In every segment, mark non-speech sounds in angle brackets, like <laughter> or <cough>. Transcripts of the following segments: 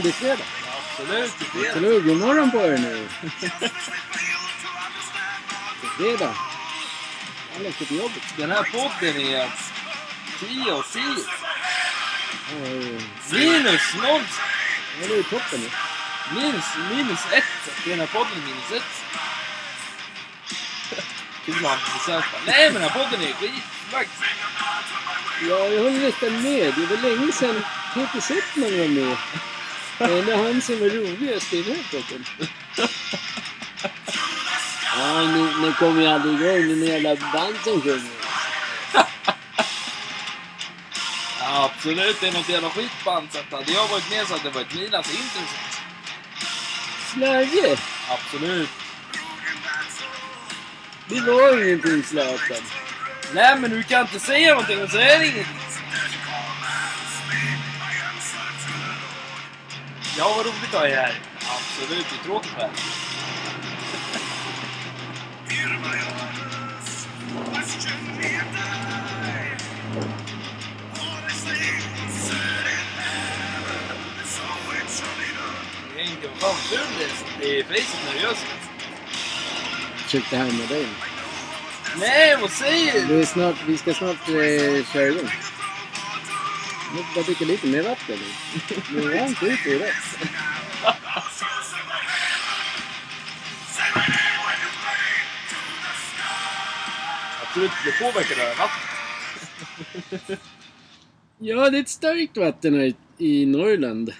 Ja, det är fredag. Absolut, det är fredag. Absolut, god morgon på er nu. <laughs> Det är fredag. Alla ska till jobbet. Den här podden är 10 av 10. Ja, ja. Minus 0. Ja, det är toppen nu. Minus, minus 1. Den här podden är minus 1. Kul att ha besök. Nej, men den här podden är skit faktiskt. Ja, jag håller nästan med. Det var länge sedan Peter Settman var med. Det är han som var roligast i den här podden. Ja, ni, ni kommer ju aldrig igång med jävla band som sjunger. Absolut, det är något jävla skitband. Så att hade jag varit med så hade det varit mina så intressant. Slagge! Absolut. Det var ingenting Zlatan. Nej, men du kan inte säga någonting och så är det ingenting. Ja, vad roligt att ha er här. Absolut, det är tråkigt här. Henke, vad fan ful det är i facet när du gör så. Försökte härma dig. Nej, vad säger du? Det är snart, vi ska snart eh, köra igång. Jag måste bara dricka lite mer vatten. nu. Det är varmt ute idag. Absolut, det påverkar det här vattnet. Ja, det är ett starkt vatten här i, i Norrland.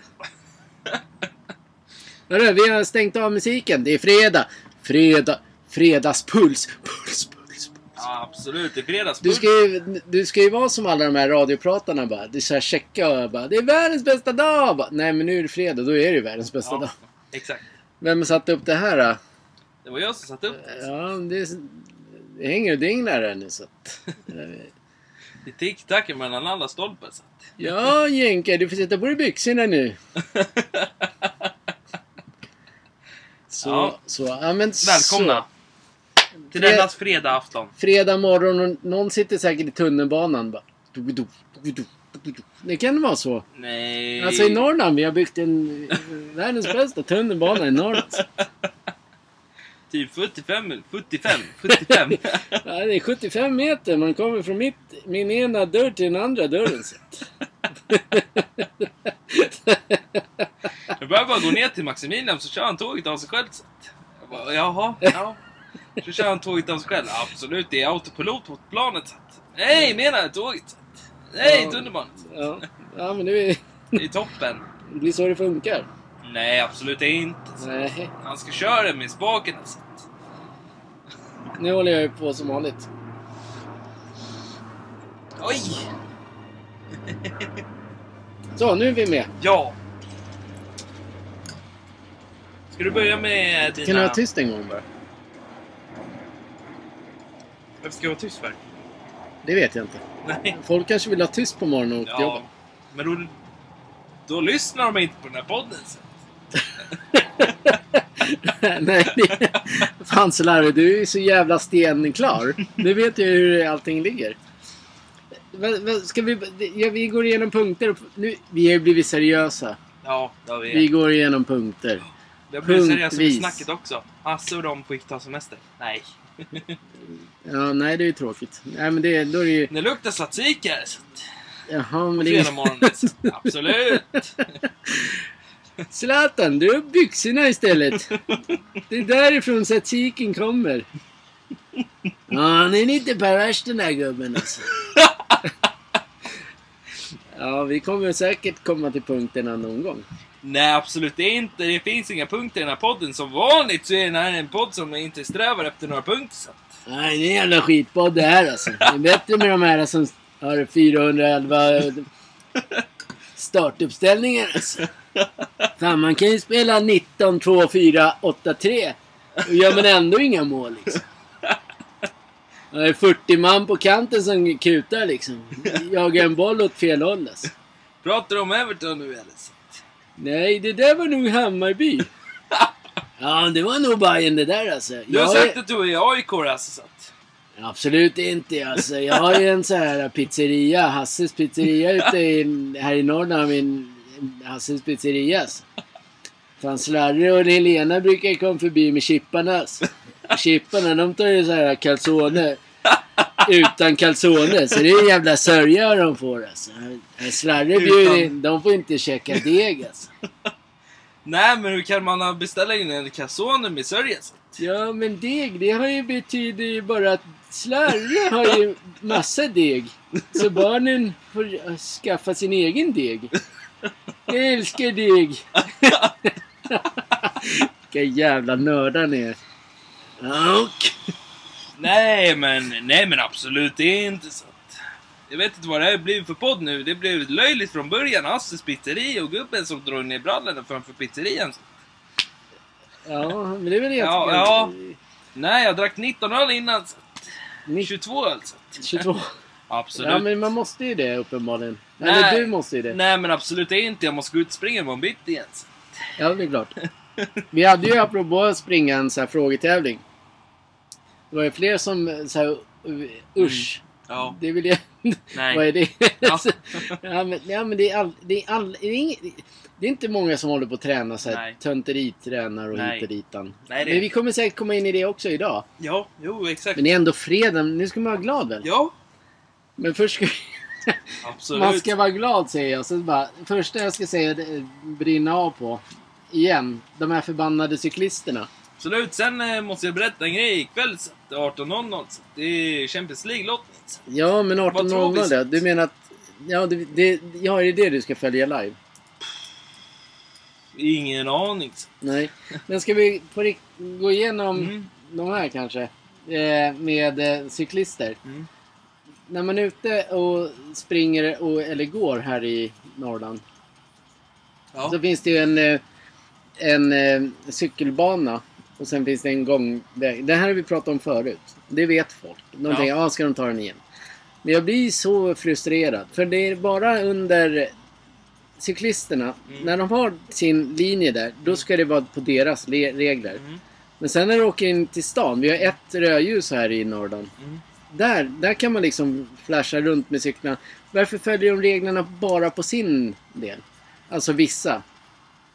Hörru, vi har stängt av musiken. Det är fredag. Fredag. Fredagspuls. Puls, puls, puls. Ja, absolut. Det är fredags. Du ska, ju, du ska ju vara som alla de här radiopratarna bara. Du ska checka och bara. Det är världens bästa dag! Bara, Nej, men nu är det fredag. Då är det ju världens bästa dag. ja, exakt. Vem har satt upp det här då? Det var jag som satte upp det. Ja, det, det hänger och dinglar här nu så att... Det tick-tackar mellan alla stolpar. Så. att- Ja, Jänka, du får sätta på dig byxorna nu. <laughs> Så, Ja. så, ja men Välkomna Så. Till dennas fredag afton. Fredag morgon och någon sitter säkert i tunnelbanan bara. Det kan vara så. Nej. Alltså i Norrland, vi har byggt en eh, världens bästa tunnelbana i Norrland. <laughs> Typ 45, 75, 75. Ja, det är 75 meter, man kommer från mitt, min ena dörr till den andra dörren. Jag börjar bara gå ner till Maximilian så kör han tåget av sig själv. Jaha, ja. Så kör han tåget av sig själv. Absolut, det är autopilot på planet. Så. att- Nej, menar jag tåget. Så. att- Nej, Ja. tunnelbanan. Ja, ja men det är- <laughs> Det är toppen. det blir så det funkar. Nej, absolut inte. Så. Nej, Han ska köra med spaken. Så. att- nu håller jag ju på som vanligt. Oj! Så, nu är vi med. Ja. Ska du börja med dina... Kan du vara tyst en gång bara? Varför ska jag vara tyst för? Det vet jag inte. Nej. Folk kanske vill ha tyst på morgonen och åka till Ja, jobbet. men då, då lyssnar de inte på den här podden. Så. <laughs> Nej, det... Fan så larvig, du är så jävla stenklar. Du vet ju hur allting ligger. Ska vi, ja, vi går igenom punkter. och- Nu, vi har ju blivit seriösa. Ja, det har vi. Vi går igenom punkter. Vi har blivit seriösa med snacket också. Hasse och de fick ta semester. Nej. <laughs> Ja, nej det är ju tråkigt. Nej men det, då är det ju... Det luktar tzatziki här. Jaha, men det att- <laughs> Absolut. <laughs> Zlatan, du har byxorna istället. Det är därifrån tzatzikin kommer. Ja, han är lite pervers den här gubben alltså. Ja, vi kommer säkert komma till punkterna någon gång. Nej, absolut inte. Det finns inga punkter i den här podden. Som vanligt så är den här en podd som inte strävar efter några punkter. Så. Nej, det är en jävla skitpodd det här alltså. Det är bättre med de här som har 411 <laughs> startuppställningar alltså. Fan, man kan ju spela 19, 2, 4, 8, 3 och gör man ändå inga mål liksom. <laughs> Det är 40 man på kanten som kutar liksom. Jagar en boll åt fel håll alltså. Pratar du om Everton nu eller? Nej, det där var nog Hammarby. <laughs> Ja, det var nog Bajen det där alltså. Du har Jag sagt är- att du är AIK alltså. Så. att- Absolut inte alltså. Jag har ju en sån här pizzeria, Hasses pizzeria ute i, här i Norrland. Min Hasses pizzeria. alltså. Fan Slarre och Helena brukar komma förbi med chipparna. alltså. Chipparna de tar ju så här calzone. Utan calzone. Så det är en jävla sörja de får alltså. Slarre bjuder in, de får inte käka deg alltså. Nej, men hur kan man beställa in en calzone med sörja? Ja men deg, det har ju betyder ju bara att Slarre har ju massa deg. Så barnen får skaffa sin egen deg. Jag älskar deg. <laughs> Vilka jävla nördar ni är. Och. Nej, men, nej, men absolut det är inte så. Jag vet inte vad det här blir för podd nu. Det blev löjligt från början. Asses pizzeri och gubben som drog ner brallorna framför pizzerian. Ja, men det är väl Ja, egentligen... ja. Nej, jag drack 19 öl innan. Så. Ni- 22 öl. Så. 22. <laughs> Absolut. Ja, men man måste ju det uppenbarligen. Nej. Eller du måste ju det. Nej, men absolut inte. Jag måste gå ut och springa imorgon bitti igen. så. Ja, det är klart. Vi hade ju apropå att springa en så här frågetävling. Det var ju fler som så här, usch. Ja. Det vill jag... Nej. Vad är det? Ja. <laughs> ja, men, ja, men det är, all, det, är all, det, är inget, det är inte många som håller på att träna så här tönteritränar och Nej. hit och ditan. Nej, det- Men vi kommer säkert komma in i det också idag. Ja, jo exakt. Men det är ändå fredag. Nu ska man vara glad väl? Ja, Men först ska vi... absolut. Man ska vara glad säger jag. Så bara, första jag ska säga brinna av på. Igen. De här förbannade cyklisterna. Absolut. Sen eh, måste jag berätta en grej ikväll. så att 18.00. så att Det är Champions League-lottning. Ja, men Vad tror vi? 18.00 det. Du menar att... Ja, det, det, ja, är det det du ska följa live? Ingen aning. Nej. Men ska vi på gå igenom Mm. de här kanske? Eh, med eh, cyklister. Mm. När man är ute och springer och, eller går här i Norrland. Ja. Så finns det ju en, eh, en eh, cykelbana. Och sen finns det en gångväg. Det här har vi pratat om förut. Det vet folk. De Ja. tänker, ja ska de ta den igen? Men jag blir så frustrerad. För det är bara under cyklisterna. Mm. När de har sin linje där. Då ska det vara på deras le- regler. Mm. Men sen när du åker in till stan. Vi har ett rödljus här i Norrland. Mm. Där, där kan man liksom flasha runt med cyklarna. Varför följer de reglerna bara på sin del? Alltså vissa.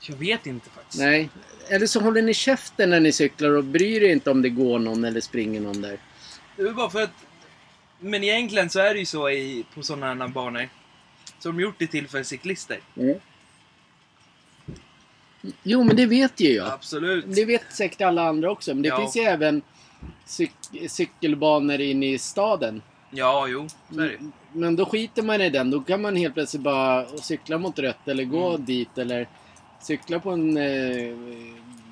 Jag vet inte faktiskt. Nej. Eller så håller ni käften när ni cyklar och bryr er inte om det går någon eller springer någon där. Det är bara för att... Men egentligen så är det ju så i, på sådana här banor. Så de gjort det till för cyklister. Jo, men det vet ju jag. Absolut. Det vet säkert alla andra också. Men det Ja. finns ju även cyk- cykelbanor inne i staden. Ja, jo. Så är det. Men då skiter man i den. Då kan man helt plötsligt bara cykla mot rött eller gå Mm. dit eller cykla på en eh,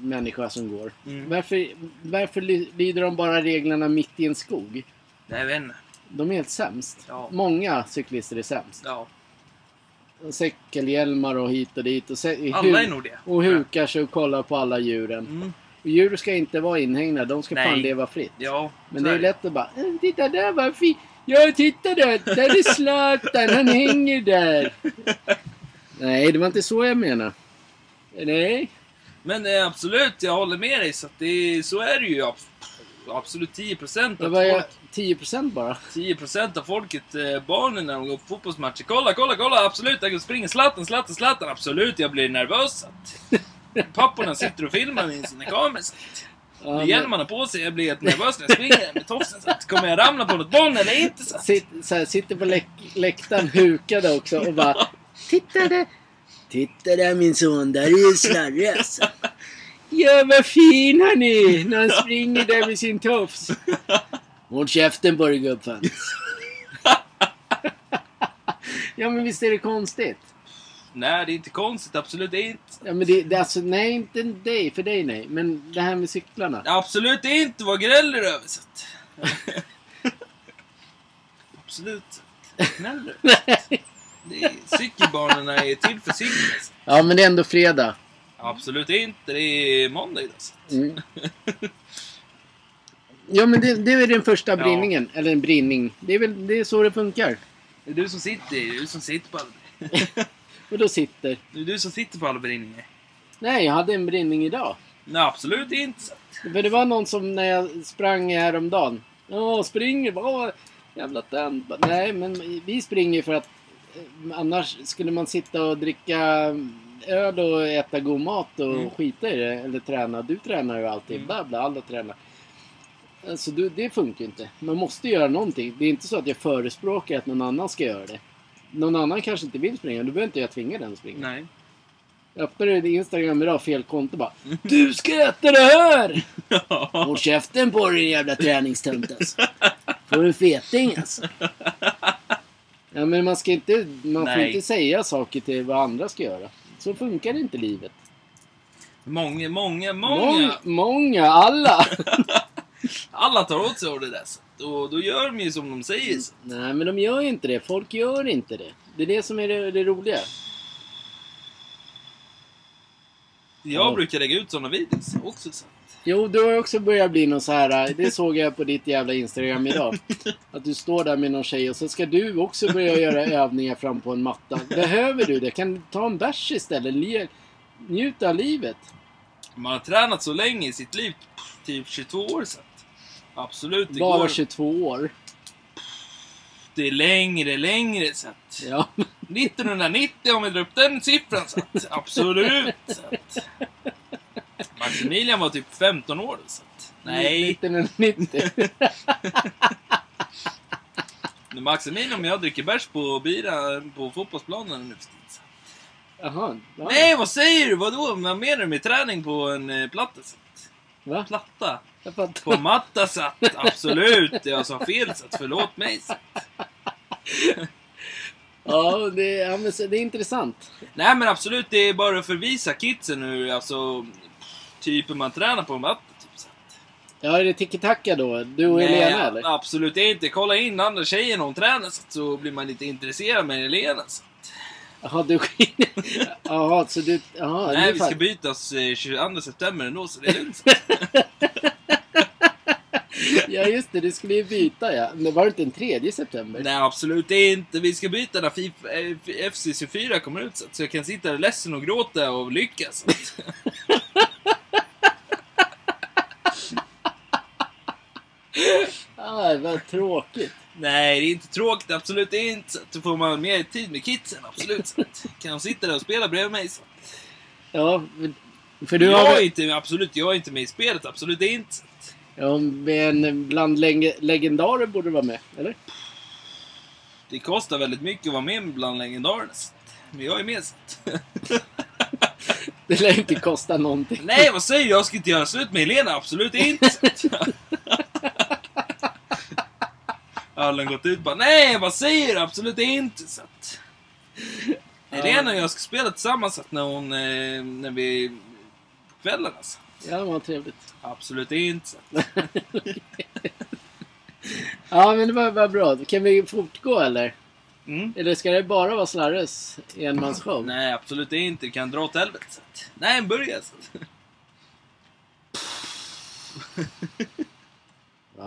människa som går. Mm. Varför, varför ly- lyder de bara reglerna mitt i en skog? Jag vet inte. De är helt sämst. Ja. Många cyklister är sämst. Ja. Och Cykelhjälmar och hit och dit. Och, se- Alla är nog det. och hukar sig och kollar på alla djuren. Mm. Djur ska inte vara inhägnade. De ska fan Nej. leva fritt. Ja, Men det är är lätt att bara "Eh, Titta där vad fint! Ja titta där! Där är Zlatan! Han hänger där! <laughs> Nej, det var inte så jag menade. Nej. Men eh, absolut, jag håller med dig. Så, att det, så är det ju. Ab- Absolut 10% Det av, folk, 10% bara. 10% av folket, eh, barnen när de går på fotbollsmatcher. Kolla, kolla, kolla! Absolut, där springer Zlatan, Zlatan, Zlatan. Absolut, jag blir nervös. Att <laughs> papporna sitter och filmar med sina kameror. Ja, men- på sig. Jag blir helt nervös när jag springer med tofsen. Så att, kommer jag ramla på något barn eller inte? Så att, Sitt, så här, sitter på läck, läktaren hukade också och bara <laughs> Titta! Titta där min son, där är ju Slarre alltså. <laughs> Ja vad fin han är när han springer där med sin tofs. Håll käften på dig gubbfan. <laughs> ja men visst är det konstigt? nej, det är inte konstigt. Absolut inte. Ja men det, det alltså, nej inte dig, för dig nej. Men det här med cyklarna. Absolut inte vad gnäller du över. <laughs> Absolut. Gnäller du? Det är, cykelbanorna är till för cyklar. så. ja men det är ändå fredag. Absolut inte. Det är måndag idag. Mm. Ja men det, det är den första Ja. brinningen. Eller en brinning. Det är väl det är så det funkar. Det är du som sitter, det är du som sitter på alla <laughs> Och då sitter. Det är du som sitter på alla brinningar. Nej, jag hade en brinning idag. Nej, absolut inte. För det var någon som när jag sprang häromdagen. Ja, springer. Bara, jävla. Bara, Nej, men vi springer för att annars skulle man sitta och dricka öl och äta god mat och Mm. skita i det. Eller träna. Du tränar ju alltid. Mm. Bla, bla, alla tränar. Alltså du, det funkar ju inte. Man måste göra någonting. Det är inte så att jag förespråkar att någon annan ska göra det. Någon annan kanske inte vill springa. Då behöver inte jag tvinga den att springa. Nej. Du din Instagram idag, fel konto bara. Du ska äta det här! <laughs> Håll käften på dig din jävla träningstönt alltså. Får du en feting alltså. <laughs> Ja men man ska inte, man får Nej. inte säga saker till vad andra ska göra. Så funkar inte livet. Många, många, många. Många, många alla. <laughs> Alla tar åt sig av det där. Och då gör de ju som de säger. så. Nej men de gör ju inte det. Folk gör inte det. Det är det som är det, det roliga. Jag Ja. brukar lägga ut sådana videos också. Så. Jo, du har också börjat bli någon så här. Det såg jag på ditt jävla Instagram idag. Att du står där med någon tjej och så ska du också börja göra övningar fram på en matta. Behöver du det? Kan du ta en bärs istället? Le- Njut av livet. Man har tränat så länge i sitt liv, typ 22 år sedan. Absolut, det Bara går. 22 år. Det är längre, längre så att. Ja. 1990 om vi drar upp den siffran så att. Absolut. Så att. Maximilian var typ 15 år så att. Nej. 1990. Maximilian och jag dricker bärs på bira på fotbollsplanen nu för tiden. Jaha. Ja. Nej, vad säger du? Vadå? Vad menar du med träning på en eh, platta? Va? Platta? På matta satt, absolut. Jag sa fel satt, förlåt mig. Så. <laughs> Ja, det, ja, men det är intressant. Nej men absolut, det är bara att förvisa kidsen hur, alltså, typen man tränar på en matta. Typ, så. Ja, är det tiki-taka då? Du och Nej, Helena eller? absolut inte. Kolla in andra tjejer när hon tränar så, så blir man lite intresserad med Helena. Så. Jaha, du... Jaha, så du... Är Nej, vi fan- ska bytas eh, 22 september ändå så det är lugnt. <laughs> Ja, just det. Du skulle ju byta ja. Men var det inte den 3 september? Nej, absolut inte. Vi ska byta när FIFA, eh, FC24 kommer ut så, jag kan sitta ledsen och gråta och lyckas. <laughs> Så. att- Ah, vad tråkigt. Nej, det är inte tråkigt. Absolut inte. Då får man mer tid med kidsen. Absolut. Kan de sitta där och spela bredvid mig så. Ja, för- du jag har... är inte, absolut, jag är inte med i spelet. Absolut inte. Ja, men bland leg- legendarer borde du vara med, eller? Det kostar väldigt mycket att vara med bland legendarerna. Men jag är med. Så. Det lär inte kosta någonting. Nej, vad säger du? Jag ska inte göra slut med Helena. Absolut inte. <laughs> Allen gått ut bara, nej vad säger du? Absolut inte. Så att... Helena och jag ska spela tillsammans att när hon, eh, när vi, på kvällarna. Så. Ja, vad trevligt. Absolut inte. Så. att- <laughs> Ja, men det var, var bra. Kan vi fortgå eller? Mm. Eller ska det bara vara Slarres enmansshow? Nej, absolut inte. Du kan dra åt helvete. Så. att- Nej, börja. Så. att- <laughs>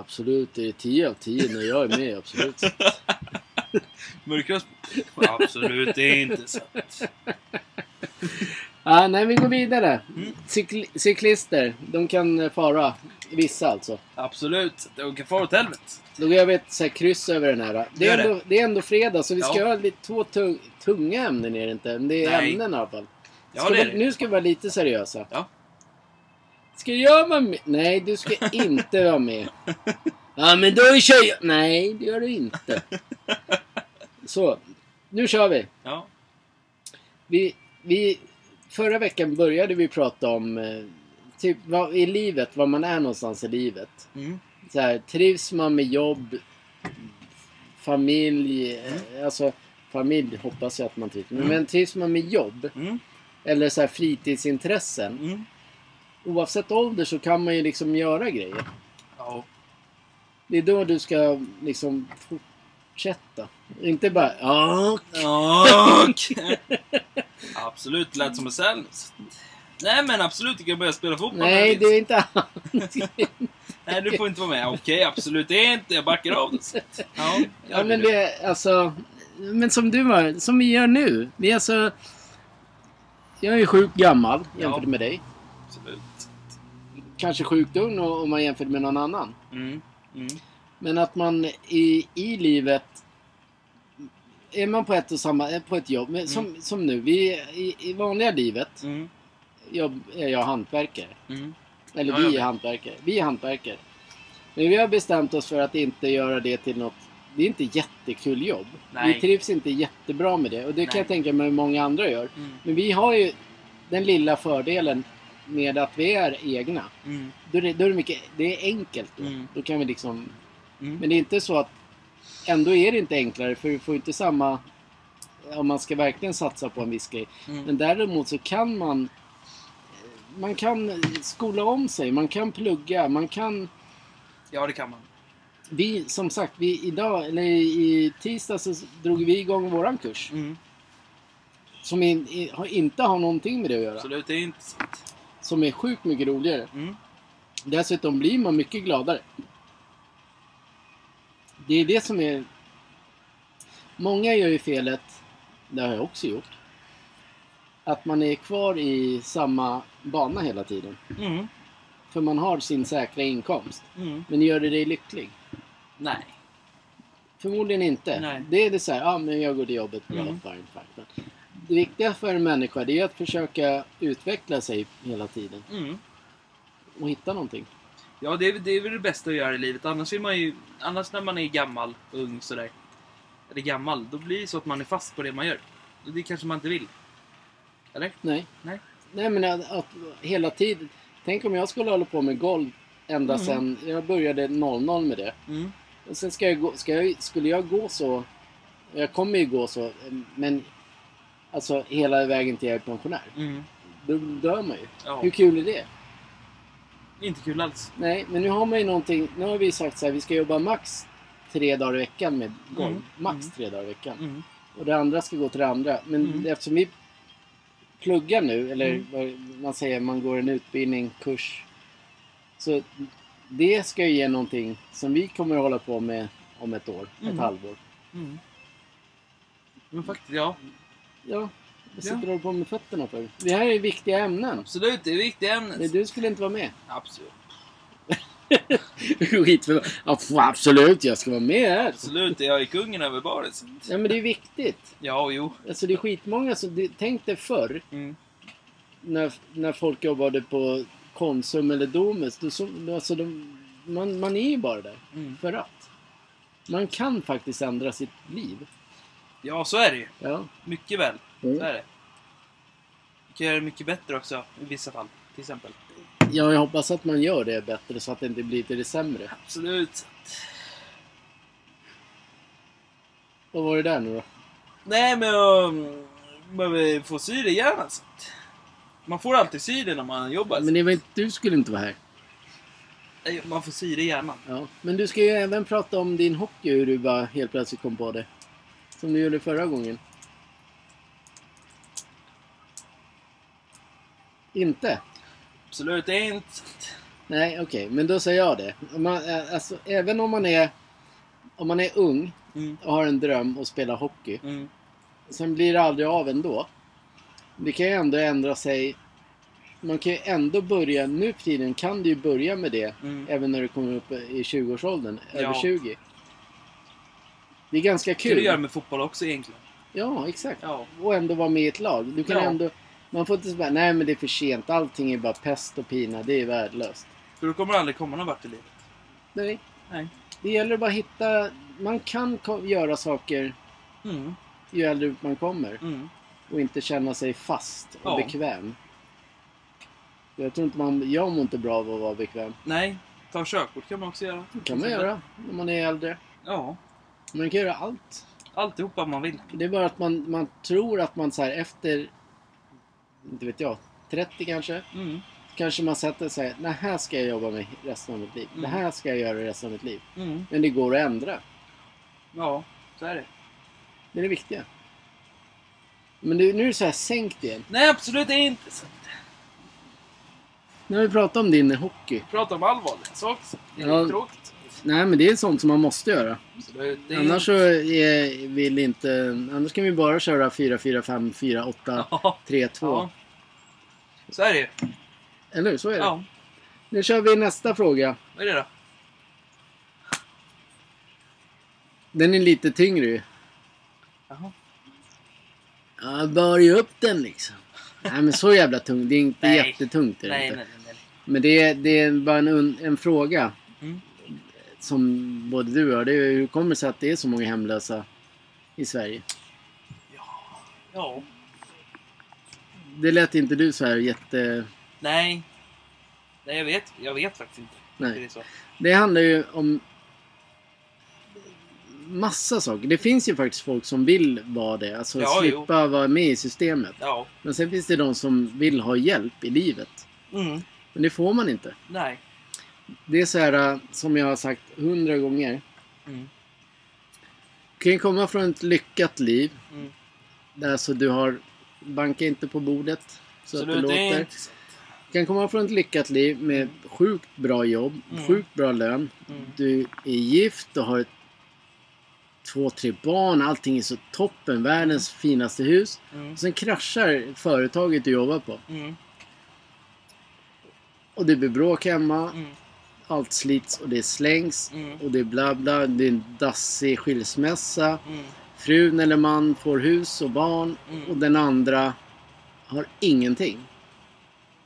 Absolut, det är 10 av 10 när jag är med. Absolut. <laughs> Mörkröst? Absolut inte. Så. att- <laughs> Ja, nej, vi går vidare. Mm. Cykli- cyklister, de kan fara. Vissa alltså. Absolut. Jag kan fara åt helvete. Då går jag ett så här kryss över den här. Det Gör är, det. ändå, det är ändå fredag, så vi ska Ja. lite, två tung, tunga ämnen är det inte. Men det är Nej. ämnen i alla fall. Ja, Ska det är vi, det. nu ska vi vara lite seriösa. Ja. Ska jag vara med? Nej, du ska inte vara med. Ja, men då kör jag. Nej, det gör du inte. Så, nu kör vi. Ja. vi, vi förra veckan började vi prata om eh, typ vad, i livet, var man är någonstans i livet. Mm. Så här, trivs man med jobb, familj, eh, alltså familj hoppas jag att man trivs med. Mm. Men trivs man med jobb Mm. eller så här fritidsintressen. Oavsett ålder så kan man ju liksom göra grejer. Ja. Det är då du ska liksom fortsätta. Inte bara Och... absolut, det lät som en säl. Nej men absolut, du kan börja spela fotboll. nej du det är inte Nej, du får inte vara med. Okej, absolut inte. Jag backar av det. Ja, Ja men det är alltså... Men som du var, som vi gör nu. Vi är alltså... Jag är sjukt gammal jämfört Ja. med dig. Absolut. Kanske sjukt ung om man jämför med någon annan. Mm. Mm. Men att man i, i livet... Är man på ett och samma... På ett jobb. Men som, som nu. Vi, i, I vanliga livet Mm. jobb, är jag hantverkare. Mm. Eller Ja, vi jag är hantverkare. Vi är hantverkare. Men vi har bestämt oss för att inte göra det till något... Det är inte jättekul jobb. Nej. Vi trivs inte jättebra med det. Och det kan Nej. jag tänka mig många andra gör. Mm. Men vi har ju den lilla fördelen med att vi är egna. Mm. Då är det, då är det, mycket, det är enkelt då. Mm. Då kan vi liksom... Mm. Men det är inte så att... Ändå är det inte enklare för du får inte samma... Om man ska verkligen satsa på en viss grej. Mm. Men däremot så kan man... Man kan skola om sig, man kan plugga, man kan... Ja, det kan man. Vi, som sagt, vi idag, eller i tisdag så drog vi igång våran kurs. Mm. Som in, i, har- inte har någonting med det att göra. Absolut, det är intressant. Som är sjukt mycket roligare. Mm. Dessutom blir man mycket gladare. Det är det som är... Många gör ju felet, det har jag också gjort, att man är kvar i samma bana hela tiden. Mm. För man har sin säkra inkomst. Mm. Men gör det dig lycklig? Nej. Förmodligen inte. Nej. Det är det så här, ja men jag går till jobbet, bra, Mm. fine, fine, fine. Det viktiga för en människa det är att försöka utveckla sig hela tiden. Mm. Och hitta någonting. Ja, det är, det är väl det bästa att göra i livet. Annars, är man ju, annars när man är gammal, ung sådär. Eller gammal, då blir det så att man är fast på det man gör. Och det kanske man inte vill. Eller? Nej. Nej. Nej men att, att hela tiden. Tänk om jag skulle hålla på med golv ända Mm. sedan jag började 00 med det. Mm. Och sen ska jag gå, ska jag, skulle jag gå så. Jag kommer ju gå så. Men alltså hela vägen till jag är pensionär. Mm. Då dör man ju. Ja. Hur kul är det? Inte kul alls. Nej, men nu har man ju någonting. Nu har vi sagt så här. Vi ska jobba max tre dagar i veckan med golv. Mm. Max Mm. tre dagar i veckan. Mm. Och det andra ska gå till det andra. Men Mm. eftersom vi pluggar nu, eller Mm. vad man säger, man går en utbildning, kurs. Så det ska ju ge någonting som vi kommer att hålla på med om ett år, ett halvår. Mm. Men faktiskt, ja. Ja, Ja. sitter och håller på med fötterna för. Det här är viktiga ämnen. Absolut, det är viktiga ämnen. Men du skulle inte vara med. Absolut. <laughs> Skitför... Ja, pff, absolut, jag ska vara med här. Absolut, jag är kungen över så- Ja, men det är viktigt. Ja, jo. Alltså det är skitmånga som... det- Tänk dig förr, Mm. när, när folk jobbade på Konsum eller Domus. Då, så, alltså de, man, man är ju bara där Mm. för att. Man kan faktiskt ändra sitt liv. Ja, så är det ju. Ja. Mycket väl. Mm. Så är det. Du kan göra det mycket bättre också, i vissa fall. Till exempel. ja, jag hoppas att man gör det bättre så att det inte blir till det sämre. Absolut. Vad var det där nu då? Nej, men jag um, behöver få sy det gärna. Så att man får alltid sy det när man jobbar. Men det var inte, du skulle inte vara här. Nej, Man får sy det gärna. Ja. Men du ska ju även prata om din hockey, hur du bara helt plötsligt kom på det. Som du gjorde förra gången. Inte? Absolut, inte... Nej, okej. Men då säger jag det. Om man, eh, alltså, även om man är om man är ung Mm. och har en dröm att spela hockey. Mm. Sen blir det aldrig av ändå. Det kan ju ändå ändra sig. Man kan ju ändå börja, nu för tiden kan du ju börja med det. Mm. Även när du kommer upp i 20-årsåldern. Ja. Över 20. Det är ganska Det kan du kul. göra med fotboll också egentligen. Ja, exakt. Ja. Och ändå vara med i ett lag. Du kan Ja. ändå... Man får inte säga nej men det är för sent. Allting är bara pest och pina. Det är värdelöst. För då kommer du aldrig komma någon vart i livet. Nej. Nej. Det gäller bara att hitta... Man kan göra saker Mm. ju äldre man kommer. Mm. Och inte känna sig fast och Ja. bekväm. Jag tror inte man... Jag mår inte bra av att vara bekväm. Nej, ta körkort kan man också göra. Det kan man göra när man är äldre. Ja, Man kan göra allt. alltihopa man vill. Det är bara att man, man tror att man så här efter... Inte vet jag. 30 kanske. Mm. Kanske man sätter sig det här ska jag jobba med resten av mitt liv. Det Mm. här ska jag göra resten av mitt liv. Mm. Men det går att ändra. Ja, så är det. Det är det viktiga. Men det, nu är det så här sänkt igen. Nej, absolut inte. Nu har vi pratat om din hockey. prata om allvarliga saker. Det är ja. tråkigt. Nej men det är sånt som man måste göra. Det är Annars så är, vill inte... Annars kan vi bara köra 4, 4, 5, 4, 8, Ja. 3, 2. Ja. Så är det ju. Eller hur? Så är det. Ja. Nu kör vi nästa fråga. Vad är det då? Den är lite tyngre ju. Jaha. Ja, bar ju upp den liksom. Nej men så jävla tung. Det är inte Nej. jättetungt. Är det Nej, inte. nej, nej. nej. Men det är, det är bara en, en fråga. Mm. Som både du och jag. Det är hur kommer det sig att det är så många hemlösa i Sverige? Ja. Det lät inte du så här jätte... Nej. Nej, jag vet. Jag vet faktiskt inte. Nej. Det så. Det handlar ju om massa saker. Det finns ju faktiskt folk som vill vara det. Alltså Ja, slippa vara med i systemet. Ja. Men sen finns det de som vill ha hjälp i livet. Mm. Men det får man inte. Nej. Det är så här äh, som jag har sagt hundra gånger. Mm. Du kan komma från ett lyckat liv. Mm. Där så du har... Banka inte på bordet. Så, att det det låter. inte. Du kan komma från ett lyckat liv med sjukt bra jobb, Mm. sjukt bra lön. Mm. Du är gift och har ett, två, tre barn. Allting är så toppen. Världens finaste hus. Mm. Sen kraschar företaget du jobbar på. Mm. Och det blir bråk hemma. Allt slits och det slängs. Mm. Och det är bla bla. Det är en dassig skilsmässa. Mm. Frun eller man får hus och barn. Mm. Och den andra har ingenting.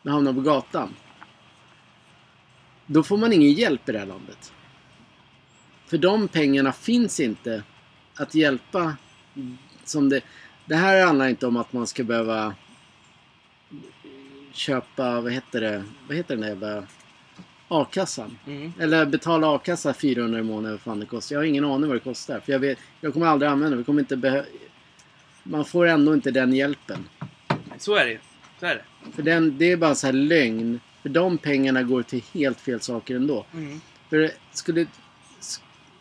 Den hamnar på gatan. Då får man ingen hjälp i det här landet. För de pengarna finns inte att hjälpa. Som det, det här handlar inte om att man ska behöva köpa, vad heter det, vad heter den där jävla a-kassan. Mm. Eller betala a-kassa 400 i månaden, vad fan det kostar. Jag har ingen aning vad det kostar. För jag, vet, jag kommer aldrig använda det. Vi kommer inte behö- Man får ändå inte den hjälpen. Så är det ju. Så är det. För den, det är bara så här lögn. För de pengarna går till helt fel saker ändå. Mm. För skulle...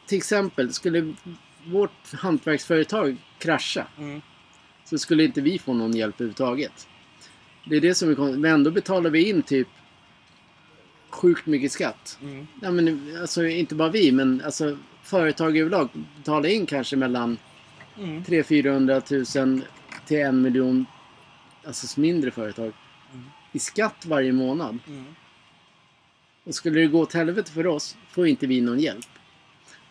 Till exempel, skulle vårt hantverksföretag krascha Mm. så skulle inte vi få någon hjälp överhuvudtaget. Det är det som är konstigt. Men ändå betalar vi in typ sjukt mycket skatt. Mm. Ja, men, alltså, inte bara vi, men alltså, företag överlag betalar in kanske mellan Mm. 300 400 000 till en miljon, alltså mindre företag, Mm. i skatt varje månad. Mm. Och skulle det gå åt helvete för oss får inte vi någon hjälp.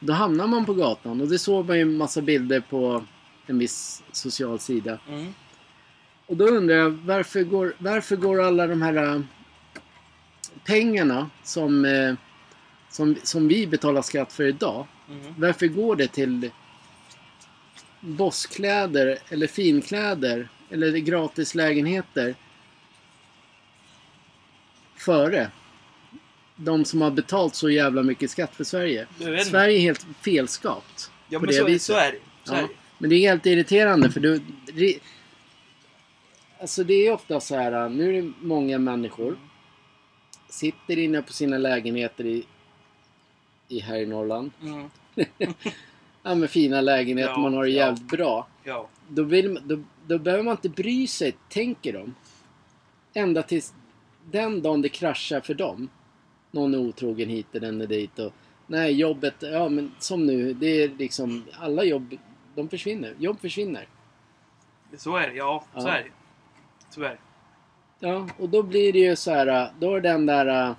Då hamnar man på gatan och det såg man ju en massa bilder på en viss social sida. Mm. Och då undrar jag varför går, varför går alla de här pengarna som, äh, som, som vi betalar skatt för idag. Mm. Varför går det till bosskläder eller finkläder eller gratis lägenheter före de som har betalt så jävla mycket skatt för Sverige? Sverige är helt felskapt. Ja, på men det så, viset. så är det så är Ja, det. men det är helt irriterande för du... Alltså det är ofta så här, nu är det många människor sitter inne på sina lägenheter i, i här i Norrland. Mm. <laughs> Ja men fina lägenheter, Ja, man har det ja. jävligt bra. Ja. Då, vill, då, då behöver man inte bry sig, tänker de. Ända tills den dagen det kraschar för dem. Någon är otrogen hit och den är dit och... Nej, jobbet, ja men som nu, det är liksom... Alla jobb, de försvinner. Jobb försvinner. Så är det. Ja, så Ja. är det. Det. Ja, och då blir det ju så här, då är den där,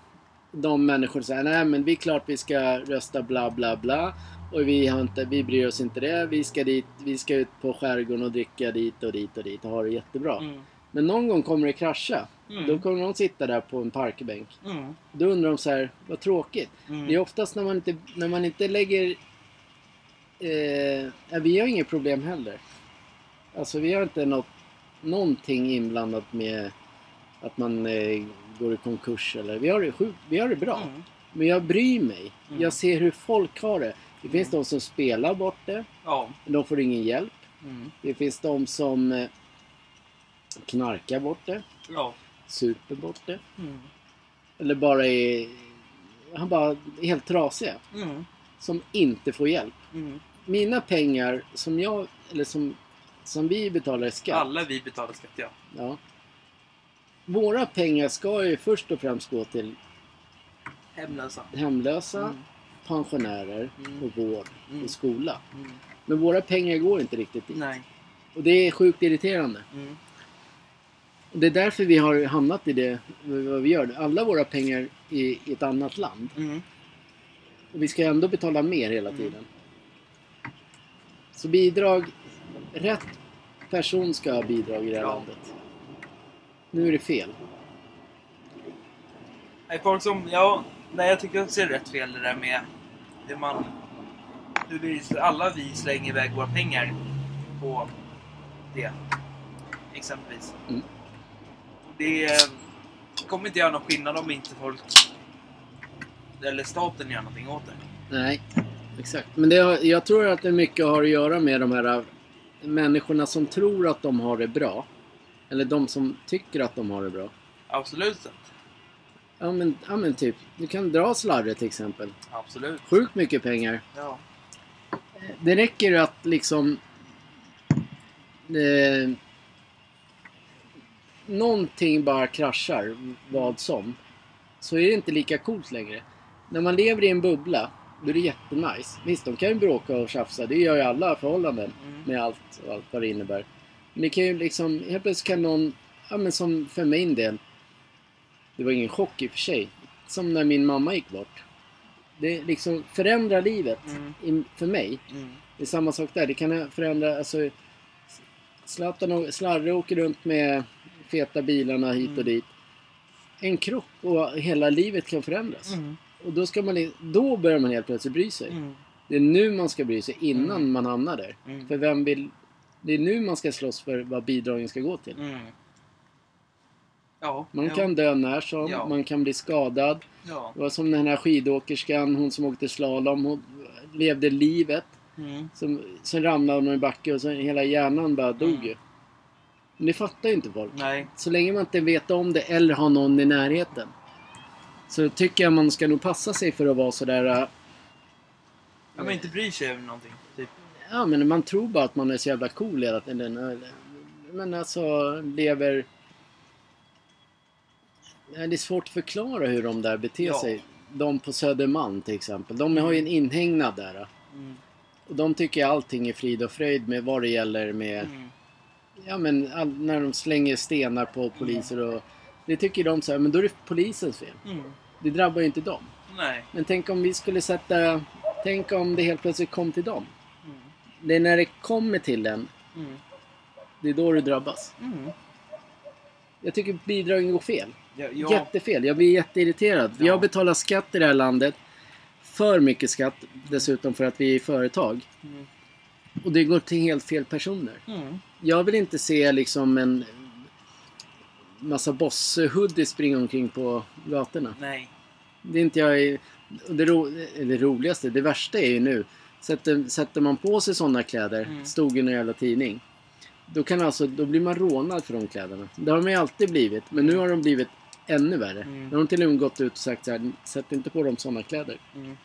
de människor säger nej men vi är klart vi ska rösta bla bla bla. Och vi, har inte, vi bryr oss inte det. Vi ska dit, vi ska ut på skärgården och dricka dit och dit och dit och ha det jättebra. Mm. Men någon gång kommer det krascha. Mm. Då kommer de sitta där på en parkbänk. Mm. Då undrar de så här, vad tråkigt. Mm. Det är oftast när man inte, när man inte lägger... Eh, vi har inget problem heller. Alltså vi har inte något, någonting inblandat med att man eh, går i konkurs eller... Vi har det, sjukt- vi har det bra. Mm. Men jag bryr mig. Mm. Jag ser hur folk har det. Det finns de som spelar bort det. Ja. Men de får ingen hjälp. Mm. Det finns de som eh, knarkar bort det. Ja. Super bort det. Mm. Eller bara är... Han bara är helt trasiga. Mm. Som inte får hjälp. Mm. Mina pengar som jag... Eller som, som vi betalar i skatt. Alla vi betalar skatt, ja. Ja. Våra pengar ska ju först och främst gå till Hemlösa. hemlösa, Mm. pensionärer Mm. och vård Mm. och skola. Mm. Men våra pengar går inte riktigt dit. Nej. Och det är sjukt irriterande. Mm. Och det är därför vi har hamnat i det vad vi gör. Alla våra pengar i, i ett annat land. Mm. Och vi ska ändå betala mer hela Mm. tiden. Så bidrag... Rätt person ska ha bidrag i det här Ja. landet. Nu är det fel. Nej, folk som... Ja, nej, jag tycker också det är rätt fel det där med hur man... Hur vi, alla vi slänger iväg våra pengar på det. Exempelvis. Mm. Det eh, kommer inte göra någon skillnad om inte folk... Eller staten gör någonting åt det. Nej, exakt. Men det jag tror att det mycket har att göra med de här människorna som tror att de har det bra. Eller de som tycker att de har det bra. Absolut sett. Ja men, ja, men typ, du kan dra slarre till exempel. Absolut. Sjukt mycket pengar. Ja. Det räcker att liksom... Eh, någonting bara kraschar, vad som. Så är det inte lika coolt längre. När man lever i en bubbla, då är det jättenice. Visst, de kan ju bråka och tjafsa. Det gör ju alla förhållanden. Mm. Med allt, allt vad det innebär. Men det kan ju liksom, helt plötsligt kan någon, ja men som för min del. Det var ingen chock i och för sig. Som när min mamma gick bort. Det liksom förändrar livet Mm. i, för mig. Mm. Det är samma sak där. Det kan förändra, alltså Zlatan och Slarre åker runt med feta bilarna hit och Mm. dit. En kropp och hela livet kan förändras. Mm. Och då, ska man, då börjar man helt plötsligt bry sig. Mm. Det är nu man ska bry sig innan Mm. man hamnar där. För vem vill... Det är nu man ska slåss för vad bidragen ska gå till. Mm. Ja. Man ja. kan dö när som, Ja. man kan bli skadad. Ja. Det var som den här skidåkerskan, hon som åkte slalom. Hon levde livet. Mm. Som, sen ramlade hon i backe och sen hela hjärnan bara dog Mm. ju. Men det fattar ju inte folk. Nej. Så länge man inte vet om det eller har någon i närheten. Så tycker jag man ska nog passa sig för att vara sådär... äh, Ja, men inte bryr sig över någonting. Ja men man tror bara att man är så jävla cool hela tiden. Men alltså lever... Det är svårt att förklara hur de där beter Ja. sig. De på Södermalm till exempel. De har ju en inhägnad där. Mm. Och de tycker allting är frid och fröjd med vad det gäller med... Mm. Ja men all, när de slänger stenar på poliser och... Det tycker de så här, men då är det polisens fel. Mm. Det drabbar ju inte dem. Nej. Men tänk om vi skulle sätta... Tänk om det helt plötsligt kom till dem. Det är när det kommer till den, Mm. det är då du drabbas. Mm. Jag tycker bidragen går fel. Ja, ja. Jättefel. Jag blir jätteirriterad. Vi Ja. har betalat skatt i det här landet. För mycket skatt dessutom för att vi är företag. Mm. Och det går till helt fel personer. Mm. Jag vill inte se liksom en massa boss-hoodies springa omkring på gatorna. Nej. Det är inte jag... Det, ro, det roligaste, det värsta är ju nu. Sätter, sätter man på sig sådana kläder, Mm. stod i någon jävla tidning. Då, kan alltså, då blir man rånad för de kläderna. Det har de ju alltid blivit. Men nu har de blivit ännu värre. Mm. Nu har de till och med gått ut och sagt så här, sätt inte på dem sådana kläder. Mm.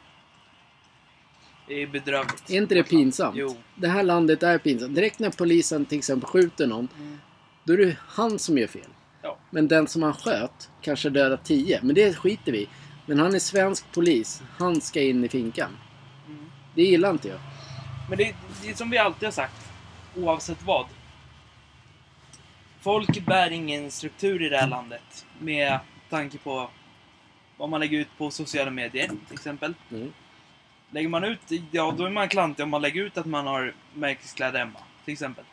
Det är bedrövligt. Är inte det pinsamt? Jo. Det här landet är pinsamt. Direkt när polisen till exempel skjuter någon, Mm. då är det han som gör fel. Ja. Men den som han sköt kanske dödar tio. Men det skiter vi. Men han är svensk polis. Han ska in i finkan. Det gillar inte jag. Men det, det är som vi alltid har sagt. Oavsett vad. Folk bär ingen struktur i det här landet. Med tanke på vad man lägger ut på sociala medier till exempel. Mm. Lägger man ut, ja då är man klantig om man lägger ut att man har märkeskläder hemma. Till exempel.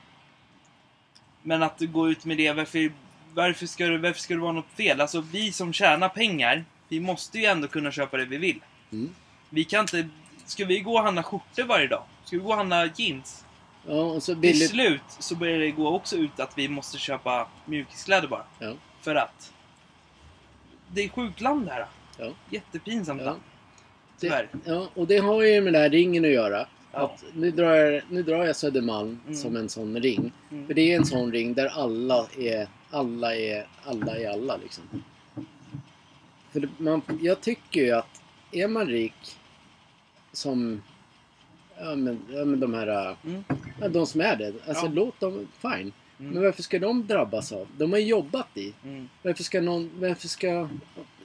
Men att gå ut med det, varför, varför, ska det, varför ska det vara något fel? Alltså vi som tjänar pengar, vi måste ju ändå kunna köpa det vi vill. Mm. Vi kan inte... Ska vi gå och handla skjortor varje dag? Ska vi gå och handla jeans? Ja, och så Till billigt. slut så börjar det gå också ut att vi måste köpa mjukiskläder bara. Ja. För att... Det är sjukt land det här. Ja. Jättepinsamt Ja. land. Det, Tyvärr. ja, och det har ju med den här ringen att göra. Ja. Att nu, drar jag, nu drar jag Södermalm Mm. som en sån ring. Mm. För det är en sån ring där alla är alla är alla är alla liksom. För det, man, jag tycker ju att är man rik som ja men, ja, men de här Mm. ja, de som är det. Alltså Ja. låt dem, fine. Mm. Men varför ska de drabbas av? De har jobbat i. Mm. Varför ska någon, varför ska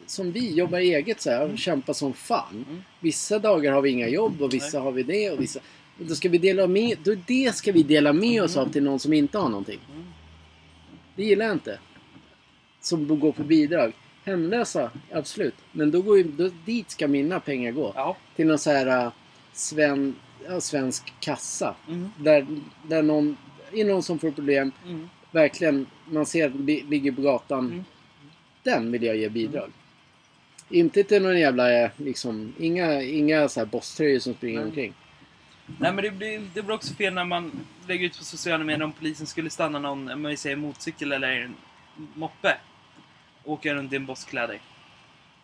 som vi jobba eget så här och kämpa som fan. Mm. Vissa dagar har vi inga jobb och vissa har vi det och vissa... Då ska vi dela med, då det ska vi dela med oss av till någon som inte har någonting. Mm. Det gillar jag inte. Som går på bidrag. Hemlösa, absolut. Men då går ju, då, dit ska mina pengar gå. Ja. Till någon så här äh, sven, ja, svensk kassa. Mm. Där, där någon, är någon som får problem, Mm. verkligen, man ser li, ligger på gatan. Mm. Den vill jag ge bidrag. Inte till någon jävla, eh, liksom, inga, inga så här bosströjor som springer omkring. Nej men det blir, det blir också fel när man lägger ut på sociala medier om polisen skulle stanna någon, om vi säger motorcykel eller en moppe. Åka runt i en bosskläder.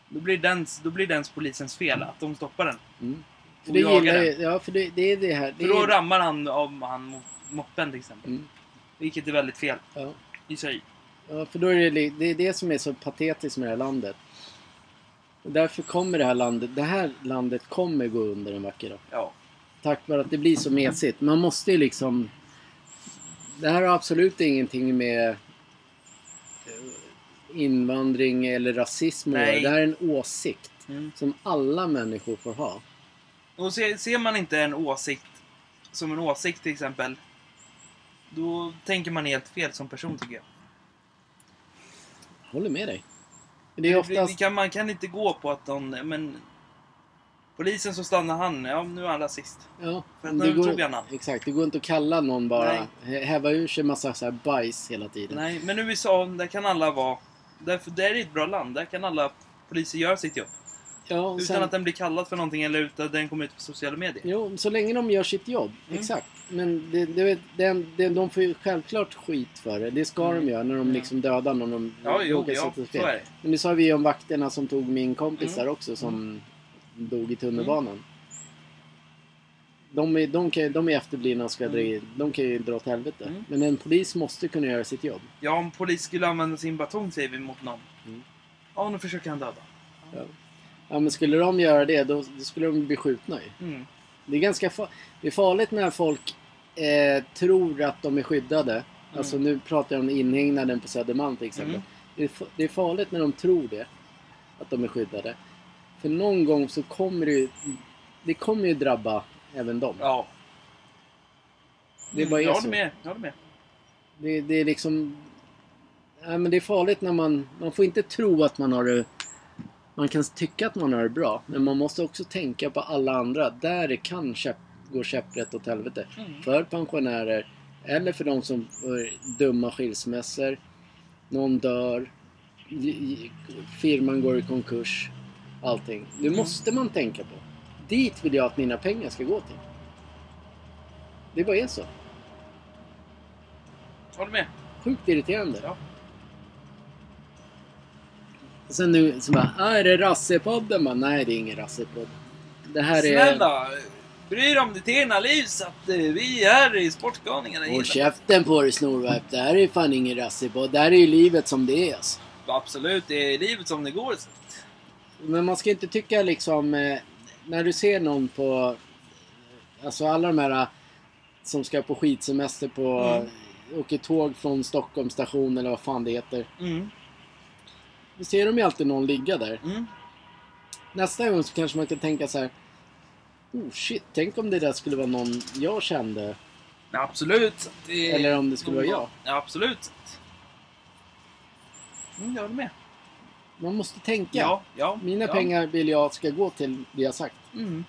Då blir, dens, då blir dens polisens fel att de stoppar den. Mm. För Och det jagar gillar den. ja för det, det är det här. Det För då är, rammar han av han mot moppen till exempel. Mm. Vilket är väldigt fel ja. i sig. Ja, för då är det, det är det som är så patetiskt med det här landet. Och därför kommer det här landet, det här landet kommer gå under en vacker dag. Ja. Tack vare att det blir så mesigt. Man måste ju liksom... Det här har absolut ingenting med invandring eller rasism. Nej. Det här är en åsikt Mm. som alla människor får ha. Och ser, ser man inte en åsikt som en åsikt till exempel. Då tänker man helt fel som person tycker jag. Håller med dig. Det är oftast... kan, man kan inte gå på att de... Men... Polisen så stannar han. Ja, nu är han rasist. Ja, För att nu går, tog han han. Exakt, det går inte att kalla någon bara... hä- Häva ur sig massa så här bajs hela tiden. Nej, men USA, där kan alla vara... Därför, där är ett bra land. Där kan alla poliser göra sitt jobb. Ja, Utan sen, att den blir kallad för någonting eller utan att den kommer ut på sociala medier. jo, så länge de gör sitt jobb. Mm. Exakt. Men det, det, det, det, de får ju självklart skit för det. Det ska Mm. de göra när de Mm. liksom dödar någon. De Ja, jo, ja, så är det. Men det sa vi ju om vakterna som tog min kompis Mm. där också som dog i tunnelbanan. De, är, de, kan, de är efterblivna och ska dra, de kan ju dra åt helvete. Mm. Men en polis måste kunna göra sitt jobb. Ja, om polis skulle använda sin batong säger vi mot någon. Mm. Ja, nu försöker han döda. Ja. ja, men skulle de göra det då, då skulle de bli skjutna ju. Mm. Det är ganska fa- det är farligt när folk eh, tror att de är skyddade. Alltså nu pratar jag om inhägnaden på Södermalm till exempel. Mm. Det, är, det är farligt när de tror det. Att de är skyddade. För någon gång så kommer det ju... Det kommer ju drabba även dem. Ja. Det bara är jag så. med. Jag håller med. Det, det är liksom... Ja, men det är farligt när man... Man får inte tro att man har det... Man kan tycka att man har det bra. Men man måste också tänka på alla andra. Där det kan käpp, gå käpprätt åt helvete. Mm. För pensionärer. Eller för de som får dumma skilsmässor. Någon dör. Firman går i konkurs. Allting. Det Mm. måste man tänka på. Dit vill jag att mina pengar ska gå till. Det bara är så. Håller med. Sjukt irriterande. Ja. Och sen nu så bara, ah, är det Rassepodden? Bara, Nej, det är ingen Rassepodd. Det här är... Snälla! Bry dig om ditt egna liv så att eh, vi här i Sportgalningarna Håll käften på dig snorvalp. Det här är fan ingen Rassepodd. Det här är ju livet som det är alltså. Absolut, det är livet som det går. Så. Men man ska inte tycka liksom... När du ser någon på... Alltså alla de här eh, som ska på skidsemester på... Mm. Åker tåg från Stockholm station eller vad fan det heter. Mm. Då ser de ju alltid någon ligga där. Mm. Nästa gång så kanske man kan tänka så här. Oh shit, tänk om det där skulle vara någon jag kände. Absolut. det Eller om det skulle vara jag. Ja, absolut. Mm, jag håller med. Man måste tänka. Ja, ja. Mina ja. pengar vill jag ska gå till det jag sagt. Mm.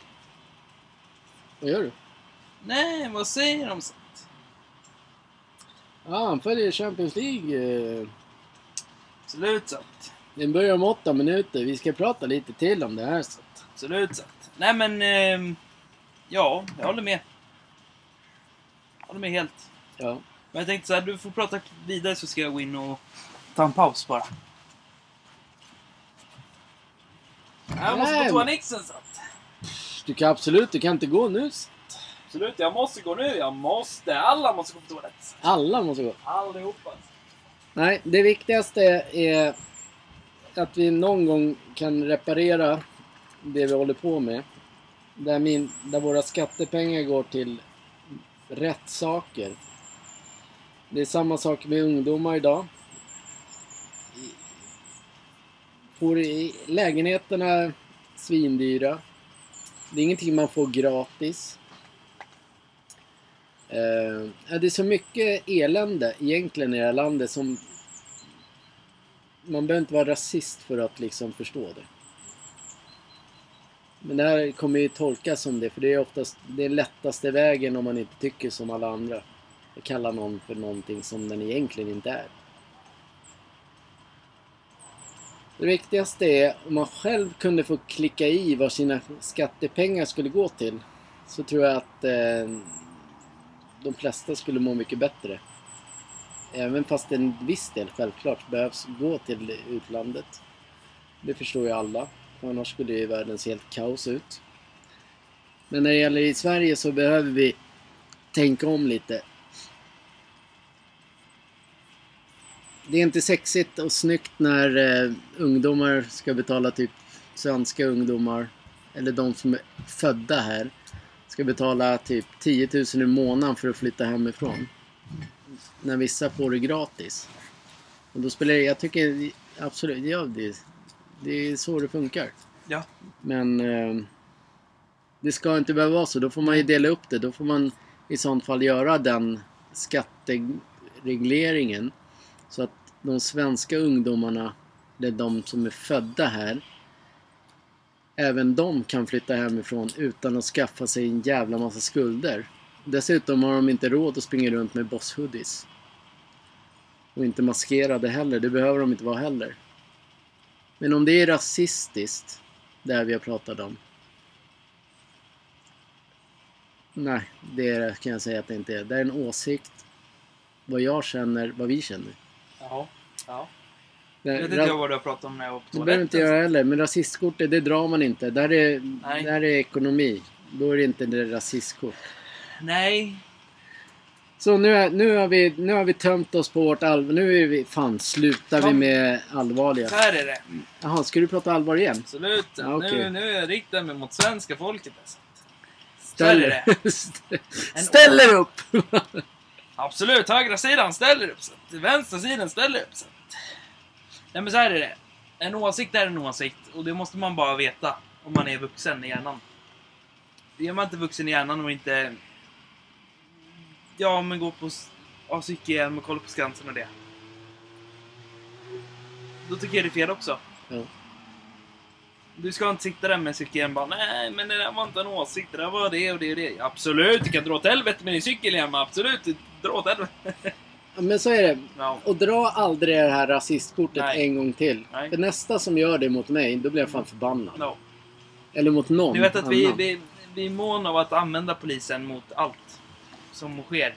Vad gör du? Nej, vad säger de? så att- Ja, han följer Champions League. eh, Absolut så att- Den börjar om åtta minuter. Vi ska prata lite till om det här. Så. Absolut så att- Nej men... ehm, ja, jag håller med. Jag håller med helt. Ja. Men jag tänkte så här, du får prata vidare så ska jag gå in och ta en paus bara. Jag måste på toa så att. Du kan absolut, du kan inte gå nu. Absolut, jag måste gå nu. Jag måste. Alla måste gå på toaletten. Alla måste gå. Allihopa. Nej, det viktigaste är att vi någon gång kan reparera det vi håller på med. Där, min, där våra skattepengar går till rätt saker. Det är samma sak med ungdomar idag. Får i lägenheterna svindyra. Det är ingenting man får gratis. Eh, det är så mycket elände egentligen i det här landet som... Man behöver inte vara rasist för att liksom förstå det. Men det här kommer ju tolkas som det, för det är oftast den lättaste vägen om man inte tycker som alla andra. Att kalla någon för någonting som den egentligen inte är. Det viktigaste är om man själv kunde få klicka i vad sina skattepengar skulle gå till. Så tror jag att eh, de flesta skulle må mycket bättre. Även fast en viss del självklart behövs gå till utlandet. Det förstår ju alla. Annars skulle ju världen se helt kaos ut. Men när det gäller i Sverige så behöver vi tänka om lite. Det är inte sexigt och snyggt när eh, ungdomar ska betala typ svenska ungdomar eller de som är födda här ska betala typ 10 000 i månaden för att flytta hemifrån. När vissa får det gratis. Och då spelar det, jag tycker absolut, ja det, det är så det funkar. Ja. Men eh, det ska inte behöva vara så. Då får man ju dela upp det. Då får man i sånt fall göra den skatteregleringen. Så att de svenska ungdomarna, det är de som är födda här, även de kan flytta hemifrån utan att skaffa sig en jävla massa skulder. Dessutom har de inte råd att springa runt med bosshoodies. Och inte maskerade heller. Det behöver de inte vara heller. Men om det är rasistiskt, det här vi har pratat om. Nej, det kan jag säga att det inte är. Det är en åsikt. Vad jag känner, vad vi känner. Jaha. Ja. Det, Jag vet inte jag vad du har pratat om när jag var på det behöver inte toaletten. göra heller. Men rasistkortet, det drar man inte. Där är, Nej. där är ekonomi. Då är det inte det rasistkort. Nej. Så nu, är, nu, har vi, nu har vi tömt oss på vårt allvar. Nu är vi... Fan, slutar vi Kom. med allvarliga. Så här är det. Jaha, ska du prata allvar igen? Absolut. Ja, okej. nu, nu är jag riktad mig mot svenska folket. Alltså. Ställ, är <laughs> Ställ er upp! Absolut, högra sidan ställer upp sig. Vänstra sidan ställer upp sig. Nej men så här är det. En åsikt är en åsikt och det måste man bara veta om man är vuxen i hjärnan. Är man inte vuxen i hjärnan och inte... Ja, men går på... Ha cykelhjälm och kolla på Skansen och det. Då tycker jag det är fel också. Ja. Du ska inte sitta där med cykelhjälm och bara Nej, men det där var inte en åsikt. Det där var det och det och det. Absolut, du kan dra åt helvete med din cykelhjälm. Absolut, dra åt helvete. Ja, Men så är det. Ja. Och dra aldrig det här rasistkortet Nej. en gång till. Nej. För nästa som gör det mot mig, då blir jag fan förbannad. No. Eller mot någon Ni vet att vi, annan. vi, vi är mån av att använda polisen mot allt som sker.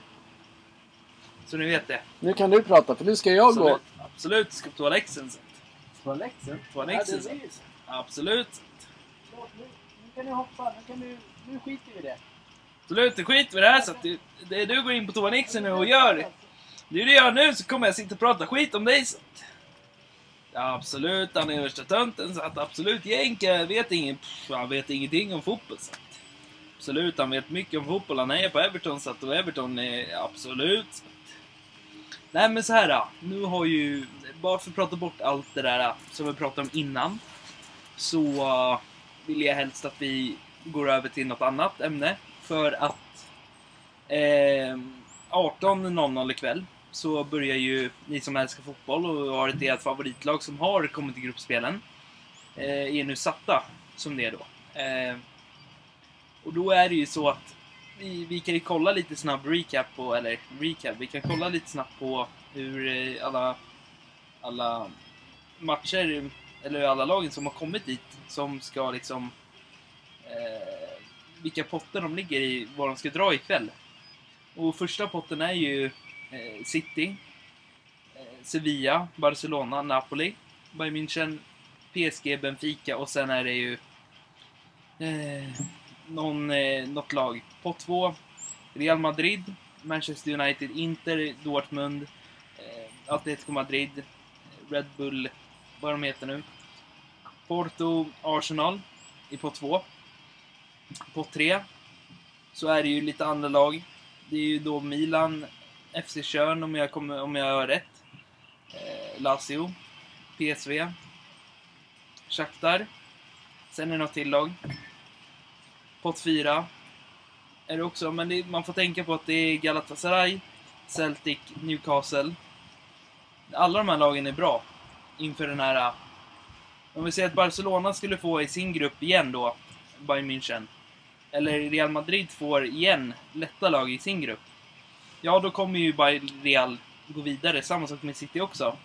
Så ni vet det. Nu kan du prata, för nu ska jag gå. Absolut, absolut ska på toaletten sen. Toaletten sen. Absolut. Nu, nu kan du hoppa, nu, kan du, nu skiter vi i det. Absolut, det skiter vi i det här så att du, det du går in på toanixen nu och gör. Det det du gör nu så kommer jag sitta och prata skit om dig så att, ja, Absolut, han är värsta tönten så att absolut Jänke vet ingen, pff, han vet ingenting om fotboll så att, Absolut, han vet mycket om fotboll. Han är på Everton så att och Everton är absolut så att, Nej men så här då. Nu har ju, bara för att prata bort allt det där som vi pratade om innan. Så uh, vill jag helst att vi går över till något annat ämne. För att eh, 18.00 ikväll så börjar ju ni som älskar fotboll och har ett ert favoritlag som har kommit till gruppspelen. Eh, är nu satta som det är då. Eh, och då är det ju så att vi, vi kan ju kolla lite snabb recap på, eller recap, vi kan kolla lite snabbt på hur eh, alla, alla matcher, eller alla lagen som har kommit dit, som ska liksom eh, vilka potter de ligger i, vad de ska dra ikväll. Och första potten är ju eh, City, eh, Sevilla, Barcelona, Napoli, Bayern München, PSG, Benfica och sen är det ju eh, någon, eh, något lag. Pott 2, Real Madrid, Manchester United, Inter, Dortmund, eh, Atletico Madrid, Red Bull, vad de heter nu. Porto, Arsenal i pott 2. Pott 3 så är det ju lite andra lag. Det är ju då Milan, FC Tjörn om jag, kommer, om jag har rätt. Eh, Lazio, PSV, Shakhtar. Sen är det något till lag. Pott 4 är det också, men det, man får tänka på att det är Galatasaray, Celtic, Newcastle. Alla de här lagen är bra inför den här... Om vi säger att Barcelona skulle få i sin grupp igen då, Bayern München, eller Real Madrid får igen lätta lag i sin grupp, ja då kommer ju bara Real gå vidare. Samma sak med City också.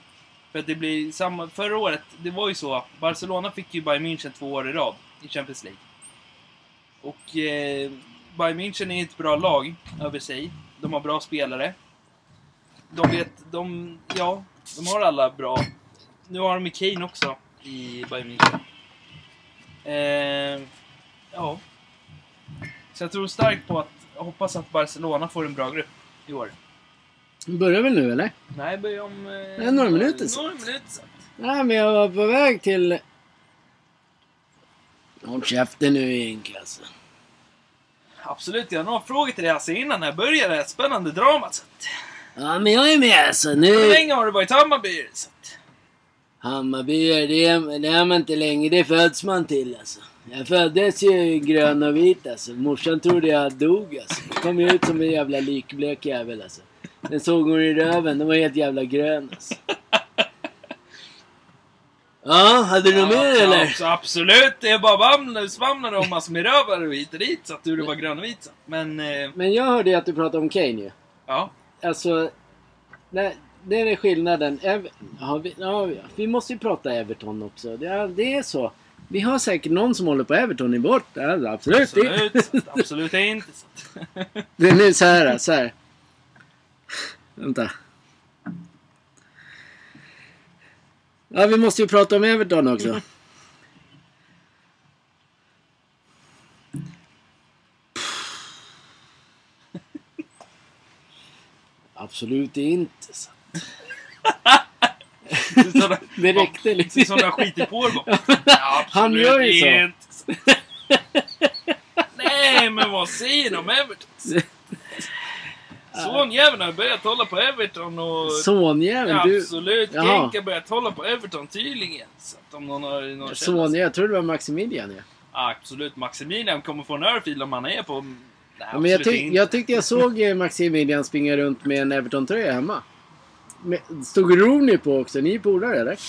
För att det blir samma, förra året, det var ju så, Barcelona fick ju Bayern München två år i rad i Champions League. Och eh, Bayern München är ett bra lag över sig. De har bra spelare. De vet, de, ja, de har alla bra. Nu har de Kane också i Bayern München. Eh, ja. Så jag tror starkt på att, jag hoppas att Barcelona får en bra grupp i år. Börjar väl nu eller? Nej, börjar om... Eh, Ja, några minuter sen. Några minuter sen. Nej, men jag var på väg till... Håll käften nu Henke alltså. Absolut, jag har några frågor till dig alltså innan jag börjar det här spännande dramat. Så att, Ja, men jag är med alltså. hur Nu... länge har du varit i Hammarby? Så att, Hammarbyare, det är, det är man inte längre. Det föds man till alltså. Jag föddes ju grön och vit alltså. Morsan trodde jag dog alltså. Jag kom ut som en jävla likblek jävel alltså. Den såg hon i röven. Den var helt jävla grön alltså. Ja, hade du något mer ja, eller? absolut, det är bara vaml- svamlar om massor med rövar och hit och dit så att du var grön och vit. Så. Men, eh, Men jag hörde ju att du pratade om Kane ju. ja. Alltså, nej, det är skillnaden. Ev ja, vi, ja, vi måste ju prata Everton också. Det är, det är så. Vi har säkert någon som håller på Everton i bort. Ja, absolut. Absolut, så att, absolut inte. Så Det är nu så här, så här. Vänta. Ja, vi måste ju prata om Everton också. Absolut inte. Sådana- <laughs> Det räckte liksom. som jag skiter på det bara. <laughs> Ja, Han gör ju så. <laughs> inte. Nej, men vad säger de om Everton? Sonjäveln har börjat hålla på Everton och... Sonjävel, Ja, du. absolut. Genk har börjat hålla på Everton tydligen. Så att om någon har någon Sonja, jag tror det var Maximilian ja. Absolut. Maximilian kommer få en örfil om han är på... Nej, ja men jag, tyck, inte. jag tyckte jag såg eh, Maximilian springa runt med en Everton-tröja hemma. Stod Rooney på också? Ni är polare eller? <laughs>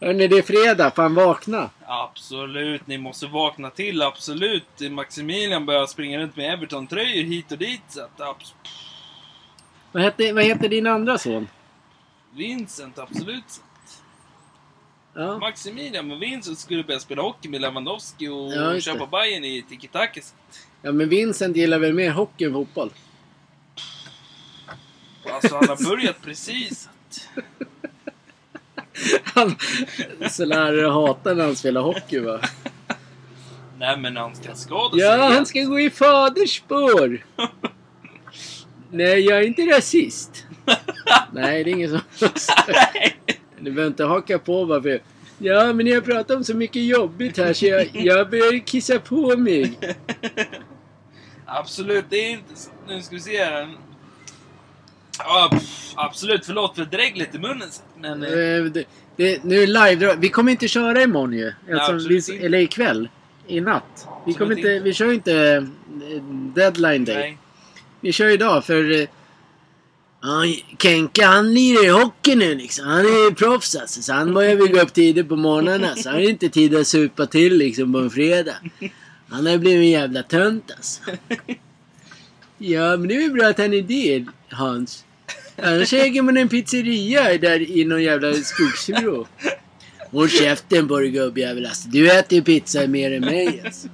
Hörni, det är fredag. Fan vakna. Absolut, ni måste vakna till. Absolut. Maximilian börjar springa runt med Everton-tröjor hit och dit. Så att, abs- Vad heter, vad heter din andra son? Vincent, absolut. Ja. Maximilian med Vincent skulle börja spela hockey med Lewandowski och Ja, just köpa. Bayern i tiki-taka. Ja, men Vincent gillar väl mer hockey än fotboll? Alltså han har börjat precis. Han, så lärare hatar när han spelar hockey va? Nej men han ska skada sig Ja, han ska gå i faders spår. Nej, jag är inte rasist. Nej, det är ingen som... <laughs> Du behöver inte haka på varför. Ja, men ni har pratat om så mycket jobbigt här så jag, jag börjar kissa på mig. Absolut, det är inte så. Nu ska vi se här. Ja, pff, absolut, förlåt för dreglet i munnen. Men... eh, Eh, det, det, nu är live Vi kommer inte köra imorgon ju. Alltså, absolut vi, eller ikväll. I natt. Vi, kommer inte, inte. vi kör ju inte eh, deadline day. Nej. Vi kör idag för... eh, Ja, Kenke han lirar i hockey nu liksom. Han är ju proffs alltså. Så han börjar gå upp tidigt på morgnarna. Så han har ju inte tid att supa till liksom på en fredag. <laughs> Han har ju blivit en jävla tönt alltså. <laughs> Ja, men det är väl bra att han är det, Hans. Annars äger man en pizzeria där i någon jävla skogsvrå. Håll käften på dig gubbjävel alltså. Du äter ju pizza mer än mig alltså.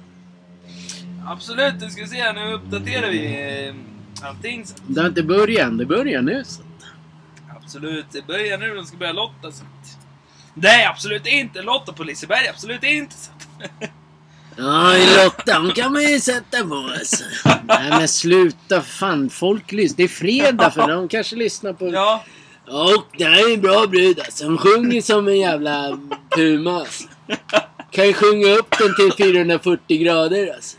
Absolut, nu ska se här. Nu uppdaterar vi eh, allting. Så. Det har inte börjat än. Det börjar nu så. Absolut, det börjar nu. De ska börja lotta. Så. Nej, absolut inte. Lotta på Liseberg, absolut inte. Så. <laughs> Ja, Lotta, hon kan man ju sätta på alltså. Nej men sluta fan, folk lyssnar. Det är fredag för de kanske lyssnar på... Ja, Och det här är en bra brud alltså. Hon sjunger som en jävla puma alltså. Kan ju sjunga upp den till 440 grader alltså.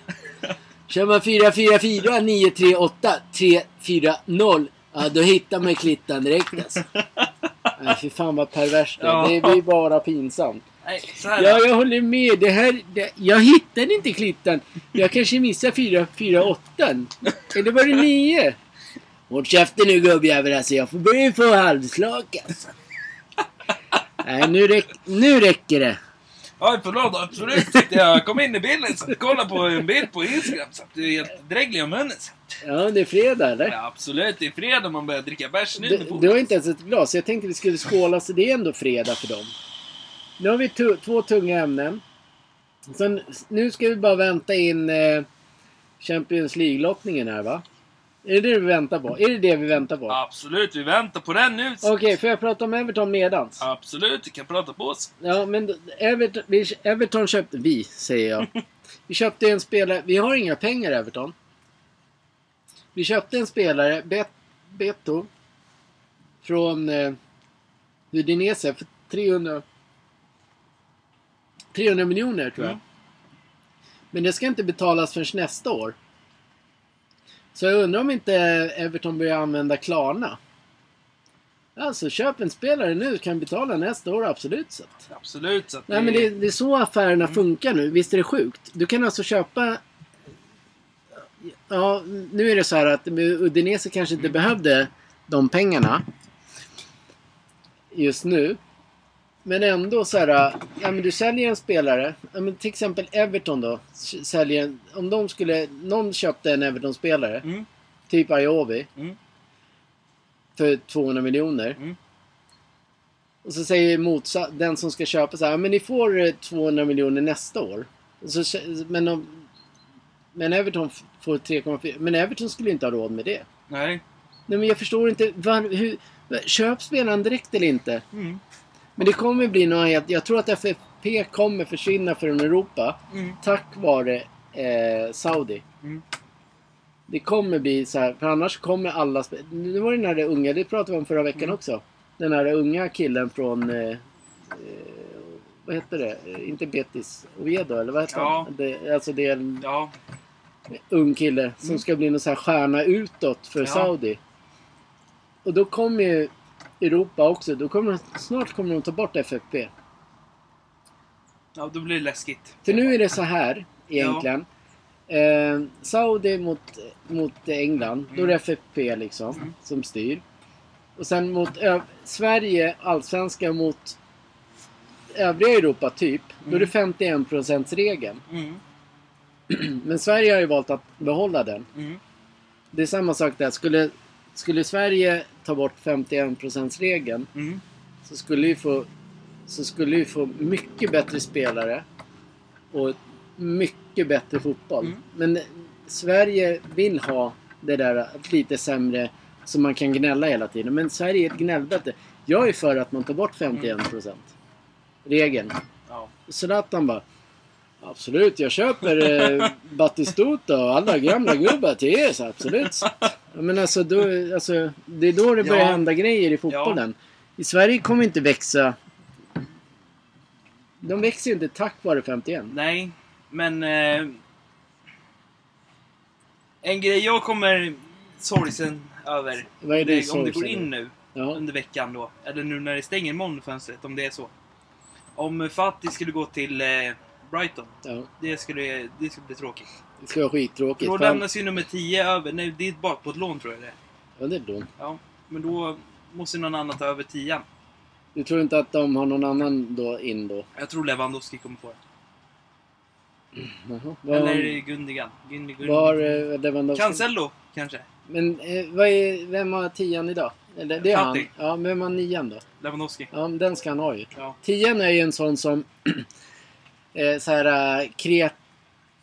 Kör man 444 938 340 Ja, då hittar man klittan direkt alltså. Nej, fy fan vad perverst det är. Det blir bara pinsamt. Nej, så här. Ja, jag håller med. Det här, det, jag hittade inte klittan. Jag kanske missade 4, 4 8 Eller var det 9? Håll käften nu gubbjävel alltså. Jag får börja få halvslak alltså. Nej, nu, räck, nu räcker det. Oj, förlåt. Absolut. Jag kom in i bilden så kolla på en bild på Instagram. Så du är helt dräglig om munnen. Ja, det är fredag eller? Ja, absolut. Det är fredag man börjar dricka bärs nu. Du, du har inte ens ett glas. Jag tänkte vi skulle skåla så det är ändå fredag för dem. Nu har vi två tunga ämnen. Sen, nu ska vi bara vänta in eh, Champions League-lottningen här va? Är det det vi väntar på? Är det det vi väntar på? Absolut, vi väntar på den nu. Okej, får jag prata om Everton medans? Absolut, du kan prata på oss. Ja, men Everton, vi, Everton köpte... Vi, säger jag. <laughs> Vi köpte en spelare... Vi har inga pengar Everton. Vi köpte en spelare, Bet, Beto, från eh, Udinese för 300... 300 miljoner tror jag. Mm. Men det ska inte betalas förrän nästa år. Så jag undrar om inte Everton börjar använda Klarna. Alltså köp en spelare nu kan betala nästa år absolut sett. Absolut. Så att Nej men det, det är så affärerna Mm. funkar nu. Visst är det sjukt? Du kan alltså köpa... Ja, nu är det så här att Udinese kanske inte behövde de pengarna just nu. Men ändå så här, ja men du säljer en spelare, ja, men till exempel Everton då. Säljer, en- om de skulle, någon köpte en Everton-spelare, Mm. typ Iovi, Mm. för 200 miljoner. Mm. Och så säger motsatt, den som ska köpa så här, "Ja, men ni får eh, 200 miljoner nästa år. Och Så, men, de, men Everton får 3,4. Men Everton skulle inte ha råd med det. Nej. Nej men jag förstår inte, var, hur, köp spelaren direkt eller inte? Mm. Men det kommer bli något helt, jag tror att FFP kommer försvinna från Europa Mm. tack vare eh, Saudi. Mm. Det kommer bli så här, för annars kommer alla Nu var det den här unga, det pratade vi om förra veckan Mm. också. Den här unga killen från, eh, eh, vad heter det? Inte Betis, Oviedo eller vad heter Ja. han? Det, alltså det är en Ja. ung kille som Mm. ska bli någon så här stjärna utåt för Ja. Saudi. Och då kommer ju Europa också, då kommer de, snart kommer de ta bort FFP. Ja, då blir det läskigt. För nu är det så här egentligen. Eh, Saudi mot, mot England, då är det FFP liksom Mm. som styr. Och sen mot Sverige, allsvenska mot övriga Europa typ. Då är det 51% regeln. Mm. <clears throat> Men Sverige har ju valt att behålla den. Mm. Det är samma sak där. Skulle, skulle Sverige ta bort 51% regeln Mm. så skulle vi få så skulle vi få mycket bättre spelare och mycket bättre fotboll. Mm. Men Sverige vill ha det där lite sämre som man kan gnälla hela tiden. Men Sverige är ett gnällbälte. Jag är för att man tar bort 51% regeln. Ja. Zlatan bara Absolut, jag köper eh, Batistuta och alla gamla gubbar till. Så absolut. Ja, Men alltså, då, alltså, det är då det börjar Ja. hända grejer i fotbollen. I Sverige kommer inte växa... De växer ju inte tack vare 51. Nej, men... Eh, en grej jag kommer sorgsen över. Vad är det Nej, om det går in nu Ja. under veckan då. Eller nu när det stänger imorgon fönstret, om det är så. Om Fatih skulle gå till eh, Brighton. ja. Det skulle, det skulle bli tråkigt. Det ska vara skittråkigt. Då lämnas ju nummer 10 över. Nej, det är bara på ett lån tror jag det är. Ja, det är dumt. Ja, men då måste någon annan ta över 10 Du tror inte att de har någon annan då in då? Jag tror Lewandowski kommer få det. Jaha. Vad, Eller Gundigan. Gundi, Gundi. vad har eh, Lewandowski? Cancelo, kanske. Men eh, vad är, vem har tian idag? Eller, det är han. Ja, men vem har nian då? Lewandowski. Ja, men den ska han ha ju. Ja. Tian är ju en sån som <clears throat> eh, så här, eh, kreat,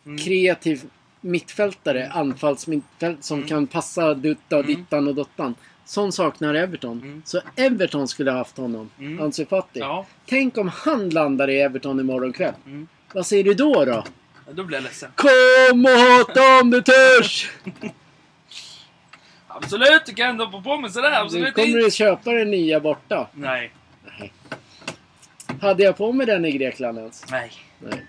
Mm. kreativ mittfältare, anfallsmittfält som Mm. kan passa dutta och Mm. dittan och dottan. Sån saknar Everton. Mm. Så Everton skulle ha haft honom, Mm. Ansu Fati. Ja. Tänk om han landar i Everton imorgon kväll. Mm. Vad säger du då då? ja. Då blir jag ledsen. Kom och hata om du törs! <laughs> Absolut, du kan ändå på på med sådär. Du Absolut kommer inte. du köpa den nya borta? Nej. Nej. Hade jag på mig den i Grekland ens? Nej. Nej.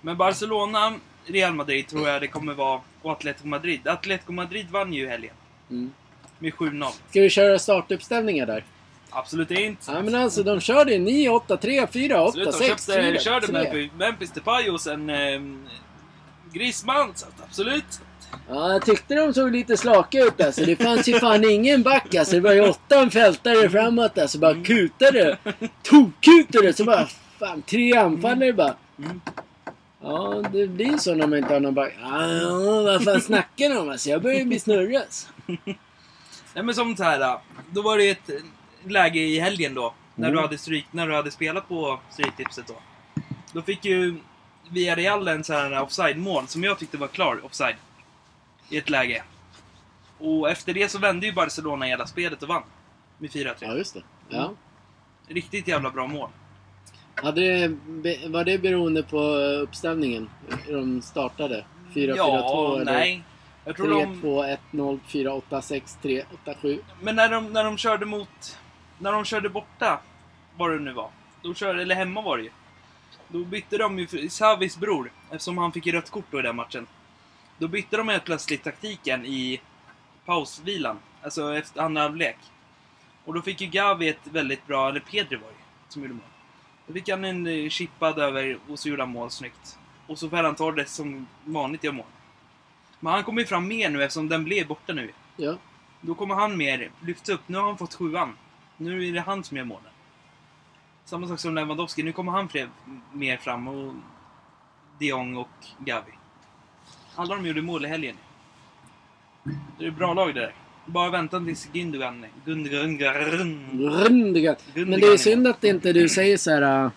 Men Barcelona, Real Madrid tror jag det kommer vara. Och Atletico Madrid. Atletico Madrid vann ju helgen. Mm. Med 7-0. Ska vi köra startuppställningar där? Absolut inte. Ja men alltså de körde ju 9, 8, 3, 4, 8, Absolut, de 6, köpte, 4, körde 3. med Memphis Depay och sen eh, Griezmann. Så absolut. Ja, jag tyckte de såg lite slaka ut alltså. Det fanns ju fan ingen back alltså. Det var ju åtta en fältare framåt alltså. Bara kutade. Tokkutade. Så bara fan tre anfallare bara. Mm. Ja, det blir så när man inte har någon back. Ja, vad fan snackar ni om alltså? Jag börjar bli snurrig alltså. Nej men som så här, då var det ett läge i helgen då. När, Mm. du, hade stryk, när du hade spelat på Stryktipset då. Då fick ju Villarreal en sån här offside-mål som jag tyckte var klar offside. I ett läge. Och efter det så vände ju Barcelona hela spelet och vann. Med 4-3. Ja, just det. Ja. Riktigt jävla bra mål. Hade det, var det beroende på uppställningen? Hur de startade? 4-4-2 ja, eller nej. Jag tror de... 3-2-1-0, 4-8-6-3, 8-7. Men när de, när de körde mot... När de körde borta, vad det nu var. Då körde, eller hemma var det ju. Då bytte de ju, Savis bror, eftersom han fick rött kort då i den matchen. Då bytte de helt plötsligt taktiken i pausvilan. Alltså efter andra halvlek. Och då fick ju Gavi ett väldigt bra, eller Pedri var det som gjorde mål. Då fick han en eh, chippad över och så gjorde han mål snyggt. Och så Ferran Torres som vanligt gör mål. Men han kommer ju fram mer nu eftersom den blev borta nu. Ja. Då kommer han mer lyfts upp. Nu har han fått sjuan. Nu är det han som gör målen. Samma sak som Lewandowski. Nu kommer han fler, mer fram. Och de Jong och Gavi. Alla de gjorde mål i helgen. Det är ett bra lag det där. Bara vänta tills. Gundogan... Rundiga. Men det är synd att inte du säger så här... Uh,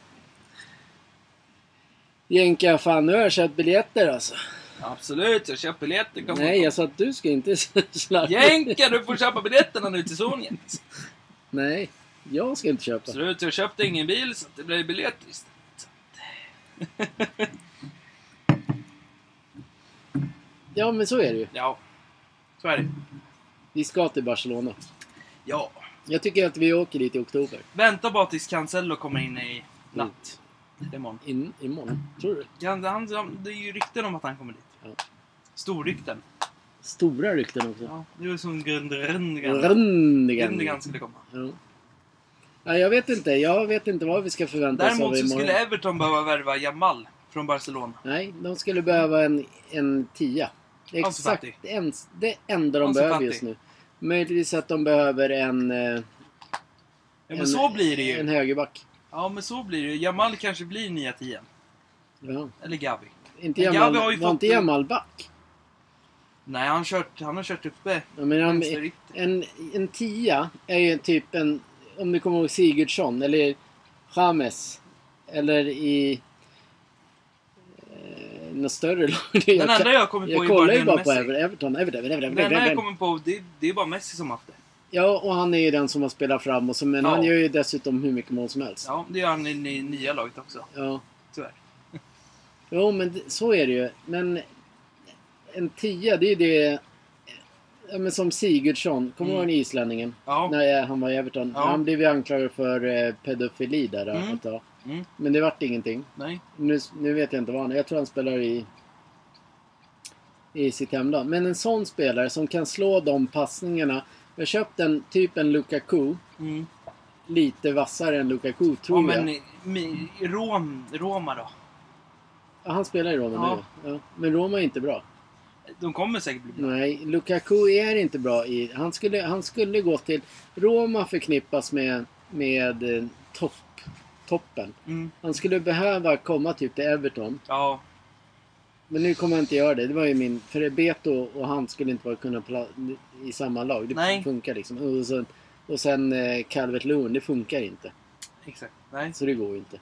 Jänka, fan nu har jag köpt biljetter alltså. Absolut, jag köper biljetter. Kom Nej, jag sa att du ska inte <laughs> slarva. Jänka, du får köpa biljetterna nu till Sonjet. Nej, jag ska inte köpa. Absolut, jag köpte ingen bil så det blev biljetter istället. <laughs> Ja, men så är det ju. Ja, så är det. Vi ska till Barcelona. Ja. Jag tycker att vi åker dit i oktober. Vänta bara tills Cancelo kommer in i natt. Imorgon. In, imorgon. Tror du? Han, han, det är ju rykten om att han kommer dit. Ja. Storrykten. Stora rykten också. Ja, det är som Gundogan. Gundogan skulle komma. Ja. ja, jag vet inte. Jag vet inte vad vi ska förvänta oss av Däremot så skulle Everton behöva värva Jamal från Barcelona. Nej, de skulle behöva en, en tia. Det är Ansu exakt Fati. en, det enda de Ansu behöver Fati. just nu. Möjligtvis att de behöver en, eh, Ja, men en, så blir det en ju. högerback. Ja, men så blir det ju. Jamal kanske blir nya tian. Ja. Eller Gavi. Inte Men Jamal, Gavi har ju var fått- inte Jamal back? Nej, han, kört, han har kört uppe. Jag menar, han- Vänsterytter. en, en tia är ju typ en, om du kommer ihåg Sigurdsson eller James. Eller i något större lag. <laughs> Den jag, enda jag kommer på jag är kollar bara ju bara Messi. på Ever- Everton, Everton, Everton, Everton, Den enda jag Everton. kommer på, det, det är bara Messi som haft det. Ja, och han är ju den som har spelat fram och så, men Ja. han gör ju dessutom hur mycket mål som helst. Ja, det gör han i, i nya laget också. Ja. Tyvärr. <laughs> Jo, men så är det ju. Men en tia, det är ju det... Ja, men som Sigurdsson, kommer du Mm. ihåg islänningen? Ja. När han var i Everton. Ja. Han blev ju anklagad för eh, pedofili där Mm. ett tag. Mm. Men det vart ingenting. Nej. Nu, nu vet jag inte vad han är. Jag tror han spelar i, i sitt hemland. Men en sån spelare som kan slå de passningarna. Jag köpte en typ en Lukaku. Mm. Lite vassare än Lukaku, tror Ja, jag. men mi, Rom, Roma då? Ja, han spelar i Roma Ja. nu. Ja. Men Roma är inte bra. De kommer säkert bli bra. Nej, Lukaku är inte bra i... Han skulle, han skulle gå till... Roma förknippas med, med eh, topp, toppen. Mm. Han skulle behöva komma typ till Everton. Ja. Men nu kommer han inte göra det. Det var ju min... För Beto och han skulle inte vara kunna pla- i samma lag. Det Nej. funkar liksom. Och sen, och sen eh, Calvert Lewin, det funkar inte. Exakt. Nej. Så det går ju inte.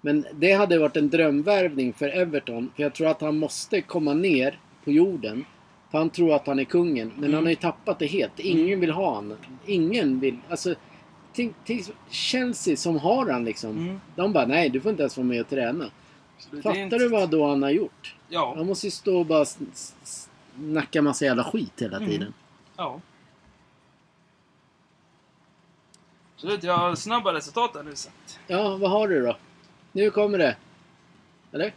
Men det hade varit en drömvärvning för Everton. För jag tror att han måste komma ner på jorden. För han tror att han är kungen. Men Mm. han har ju tappat det helt. Ingen vill ha han. Ingen vill... Alltså... Tänk, tänk Chelsea som har han liksom. Mm. De bara nej, du får inte ens vara med och träna. Fattar inte- du vad då han har gjort? Ja. Han måste ju stå och bara snacka massa jävla skit hela Mm. tiden. Ja. Absolut, jag har snabba resultat här nu så. Ja, vad har du då? Nu kommer det. Eller?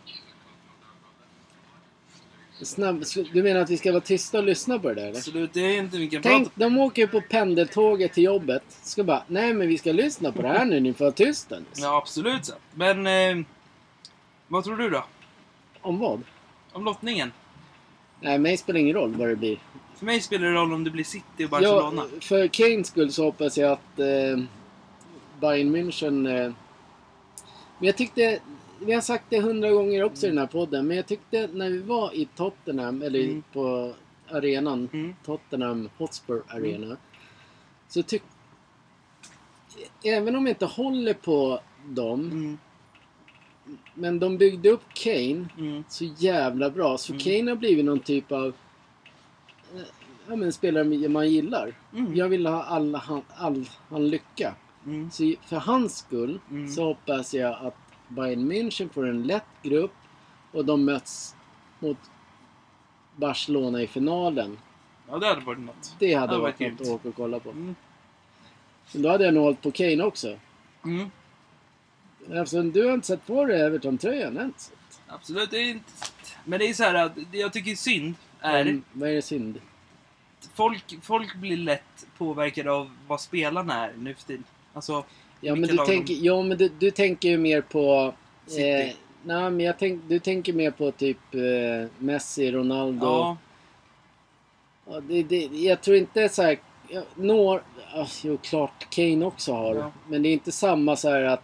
Snabb, du menar att vi ska vara tysta och lyssna på det där eller? Absolut, det är inte vilken Tänk, de åker ju på pendeltåget till jobbet. Ska bara, nej men vi ska lyssna på det här nu, ni får vara tysta. nu." Ja, absolut så. Men... Eh, vad tror du då? Om vad? Om lottningen? Nej, mig spelar ingen roll vad det blir. För mig spelar det roll om det blir City och Barcelona. Ja, för Kanes skull så hoppas jag att eh, Bayern München... Eh, men jag tyckte... Vi har sagt det hundra gånger också i den här podden, men jag tyckte när vi var i Tottenham, eller Mm. på arenan, Mm. Tottenham Hotspur Arena. Så tyck... Även om jag inte håller på dem, Mm, men de byggde upp Kane mm, så jävla bra. Så Mm. Kane har blivit någon typ av eh, ja, men spelare man gillar. mm, Jag vill ha all, han, all han lycka. mm, Så för hans skull Mm. så hoppas jag att Bayern München får en lätt grupp och de möts mot Barcelona i finalen. Ja, det hade varit något. Det hade Ja, varit vad något att åka och kolla på. Mm. Men då hade jag nog hållit på Kane också. Mm, Eftersom du har inte sett på dig Everton-tröjan än. absolut, det är inte... Men det är så här att det jag tycker synd är... Mm, vad är det synd? Folk, folk blir lätt påverkade av vad spelarna är nu för tiden. Alltså, Ja men, du tänker, de- ja, men du, du tänker ju mer på... City. Eh, nej, men jag tänk, du tänker mer på typ eh, Messi, Ronaldo. ja. Ja, det, det, jag tror inte så här... Ja, når, ja, jo, klart Kane också har. Ja. Men det är inte samma så här att...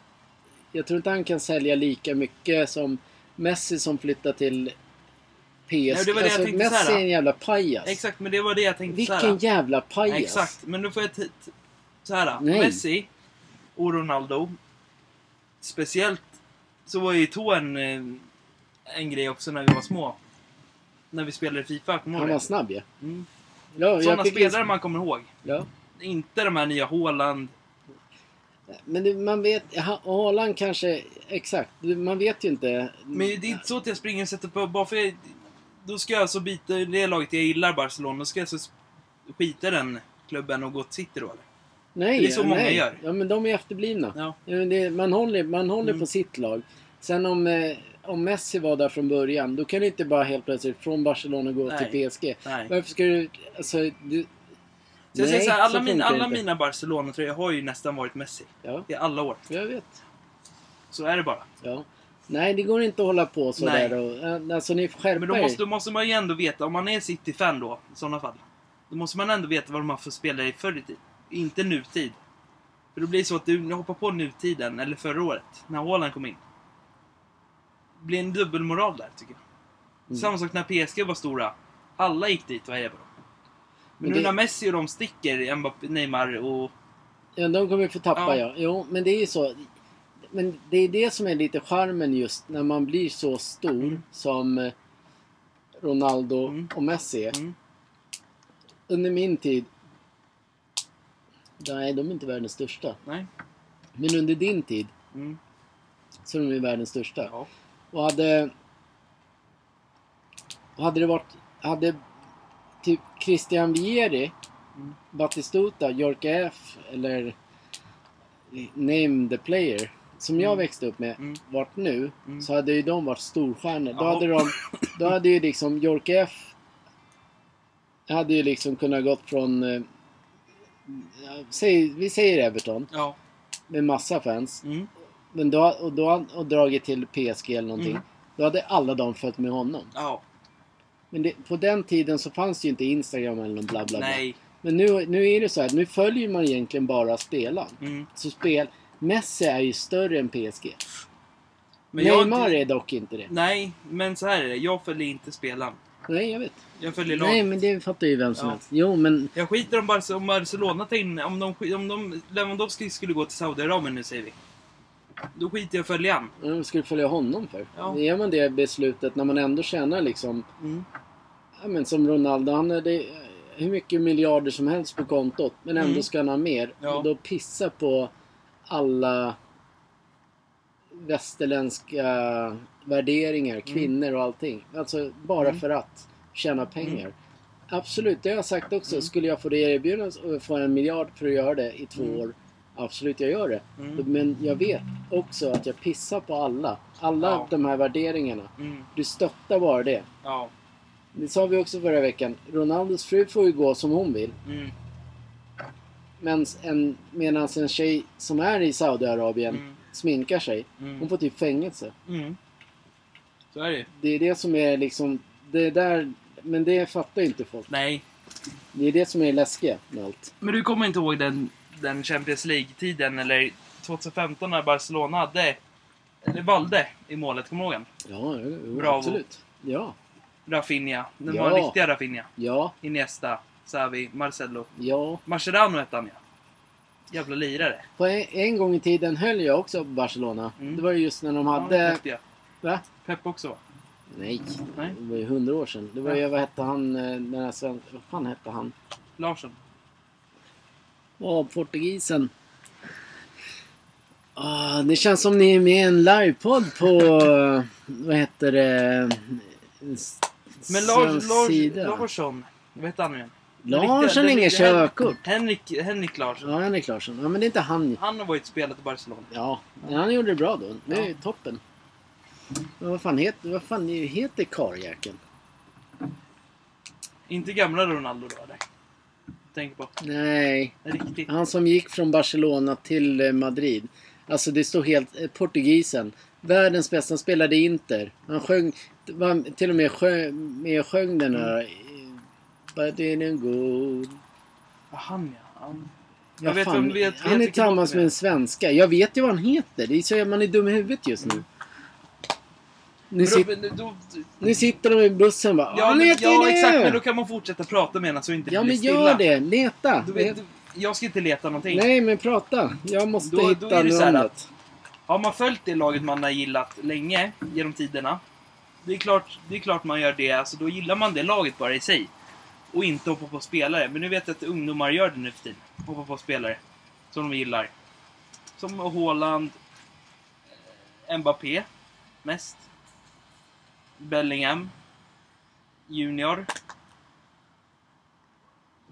Jag tror inte han kan sälja lika mycket som Messi som flyttar till PSG. Nej, det var det jag alltså, tänkte Messi är en jävla pajas. Exakt, men det var det jag tänkte. Vilken jävla pajas. Exakt, men nu får jag så här. Messi och Ronaldo. Speciellt så var ju tå en, eh, en grej också när vi var små. När vi spelade Fifa, kommer du Han var snabb ja. Mm. ja Sådana spelare man kommer ihåg. Ja. Inte de här nya Haaland. Men det, man vet, Ha- Haaland kanske, exakt, Du- man vet ju inte. Men det är inte så att jag springer och sätter på, bara för jag, Då ska jag alltså byta det laget jag gillar, Barcelona. Då ska jag alltså skita den klubben och gå till City då eller? Nej, det är så många nej. gör. Ja men de är efterblivna. Ja. Det, man håller, man håller Mm. på sitt lag. Sen om, eh, om Messi var där från början, då kan du inte bara helt plötsligt från Barcelona gå Nej. till PSG. Nej. Varför ska du, alltså, du... Så jag säger så här, alla, så min, alla inte. mina Barcelona-tröjor har ju nästan varit Messi. Ja, I alla år. jag vet. Så är det bara. Ja. Nej, det går inte att hålla på så Nej. där och, eh, Alltså ni får Men då måste, då måste man ju ändå veta, om man är City-fan då, i sådana fall. Då måste man ändå veta vad de har för spelare i förr i tid. Inte nutid. För då blir det så att du hoppar på nutiden, eller förra året, när Haaland kom in. Det blir en dubbelmoral där, tycker jag. Mm. Samma sak när PSG var stora. Alla gick dit och hejade på dem. Men Men nu det- när Messi och de sticker, Mbappé, Neymar och... Ja, de kommer få tappa Ja. ja. Jo, men det är ju så. Men det är det som är lite charmen just när man blir så stor Mm. som eh, Ronaldo Mm. och Messi. Mm, Under min tid. Nej, de är inte världens största. nej. Men under din tid Mm, så är de ju världens största. ja. Och hade... Hade det varit... Hade typ Christian Vieri, Mm. Batistuta, Jorka F eller Name the player. Som jag Mm. växte upp med Mm. vart nu Mm. så hade ju de varit storstjärnor. Då hade de... Då hade ju liksom Jorka F hade ju liksom kunnat gått från... säg, vi säger Everton Ja. med massa fans. Mm, Men då, och då och dragit till PSG eller någonting. Mm. Då hade alla de följt med honom. ja. Men det, på den tiden så fanns det ju inte Instagram eller någon bla bla bla. Nej. Men nu, nu är det så här, nu följer man egentligen bara spelaren. Mm. Så spel... Messi är ju större än PSG. Men jag, Neymar är dock inte det. Nej, men så här är det. Jag följer inte spelaren. Nej, jag vet. Jag följer Nej, laget. men det fattar ju vem som Ja. helst. Jo, men... Jag skiter om, Barce- om Barcelona tar in... Om, de, om de, Lewandowski skulle gå till Saudiarabien nu säger vi. Då skiter jag i att följa han. Ska du följa honom för? Ja. Är man det beslutet när man ändå tjänar liksom... Mm. Ja, men som Ronaldo, han hade hur mycket miljarder som helst på kontot. Men ändå Mm. ska han ha mer. Ja. Och då pissa på alla västerländska värderingar, kvinnor och allting. Alltså bara Mm. för att tjäna pengar. Absolut, det har jag sagt också. Mm. Skulle jag få det erbjudandet och få en miljard för att göra det i två Mm. år. Absolut, jag gör det. Mm. Men jag vet också att jag pissar på alla. Alla Ja. de här värderingarna. Mm. Du stöttar bara det. Ja. Det sa vi också förra veckan. Ronaldos fru får ju gå som hon vill. Mm. Men en, medan en tjej som är i Saudiarabien Mm. Sminkar sig. Mm. Hon får typ fängelse. Mm. Så är det. Det är det som är liksom... Det är där men det fattar ju inte folk. Nej. Det är det som är läskiga med allt. Men du kommer inte ihåg den, den Champions League-tiden eller 2015 när Barcelona hade, eller valde i målet, kommer du ihåg den? Ja, jo, Bravo. absolut. Ja, Rafinha. Den Ja. var riktiga Rafinha. ja, Iniesta, Xavi, Marcelo. ja. Mascherano hette han ja. Jävla lirare. På en, en gång i tiden höll jag också på Barcelona. Mm. Det var ju just när de Ja, hade... häftiga. Va? Pep också? Nej, Nej. det var ju hundra år sedan. Det var ju, Ja. vad hette han, eh, den här sven... Vad fan hette han? Larsson. Ja, portugisen. Ah, det känns som ni är med i en livepodd på... eh, vad heter det? Men Lars, Lars. Larsson. Vad hette han nu igen? Larsson har inget körkort. Henrik, Henrik Larsson. Ja, Henrik Larsson. Ja, men det är inte han. Han har varit spelat i Barcelona. Ja, men han gjorde det bra då. Det är Ja. toppen. Men vad fan heter, vad fan heter karljäkeln? Inte gamla Ronaldo då eller? Tänk på. Nej, Riktigt. han som gick från Barcelona till eh, Madrid. Alltså det står helt... eh, Portugisen. Världens bästa. Han spelade Inter. Han sjöng... Till och med sjöng, med sjöng den här... But in good. Ja, han ja. Han, Ja, jag vet fan, vem vet, vet han är tillsammans med en svenska. Jag vet ju vad han heter. Det är så man är dum i huvudet just nu. Nu, sit, då, då, nu sitter de i bussen och bara ja, Han men, ja det! exakt, men då kan man fortsätta prata med henne så inte Ja men stilla. gör det. Leta. Du vet, du, jag ska inte leta någonting. Nej men prata. Jag måste Då- då hitta är det så här namnet. Har man följt det laget man har gillat länge genom tiderna. Det är klart, det är klart man gör det. Alltså, då gillar man det laget bara i sig. Och inte hoppa på spelare. Men nu vet jag att ungdomar gör det nu för tiden. Hoppa på spelare. Som de gillar. Som Haaland. Mbappé. Mest. Bellingham. Junior.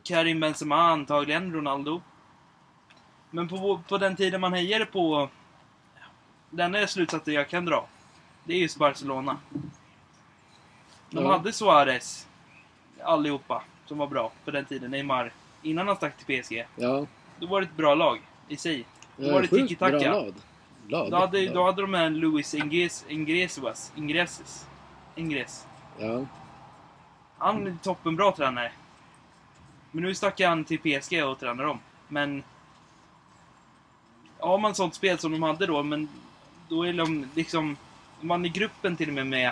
Karim Benzema antagligen. Ronaldo. Men på, på den tiden man hejade på... Den är slutsatsen jag kan dra. Det är just Barcelona. De Ja. hade Suarez. Allihopa. Som var bra på den tiden. Neymar. Innan han stack till PSG. Ja. Då var det ett bra lag i sig. Då ja var det tiki-taka. Då hade, då hade de en Luis Ingres, Ingresuas. Ingreses. Ingres. Ja. Han är toppenbra tränare. Men nu stack han till PSG och tränar dem. Men... Har man sånt spel som de hade då, men... Då är de liksom... Vann i gruppen till och med med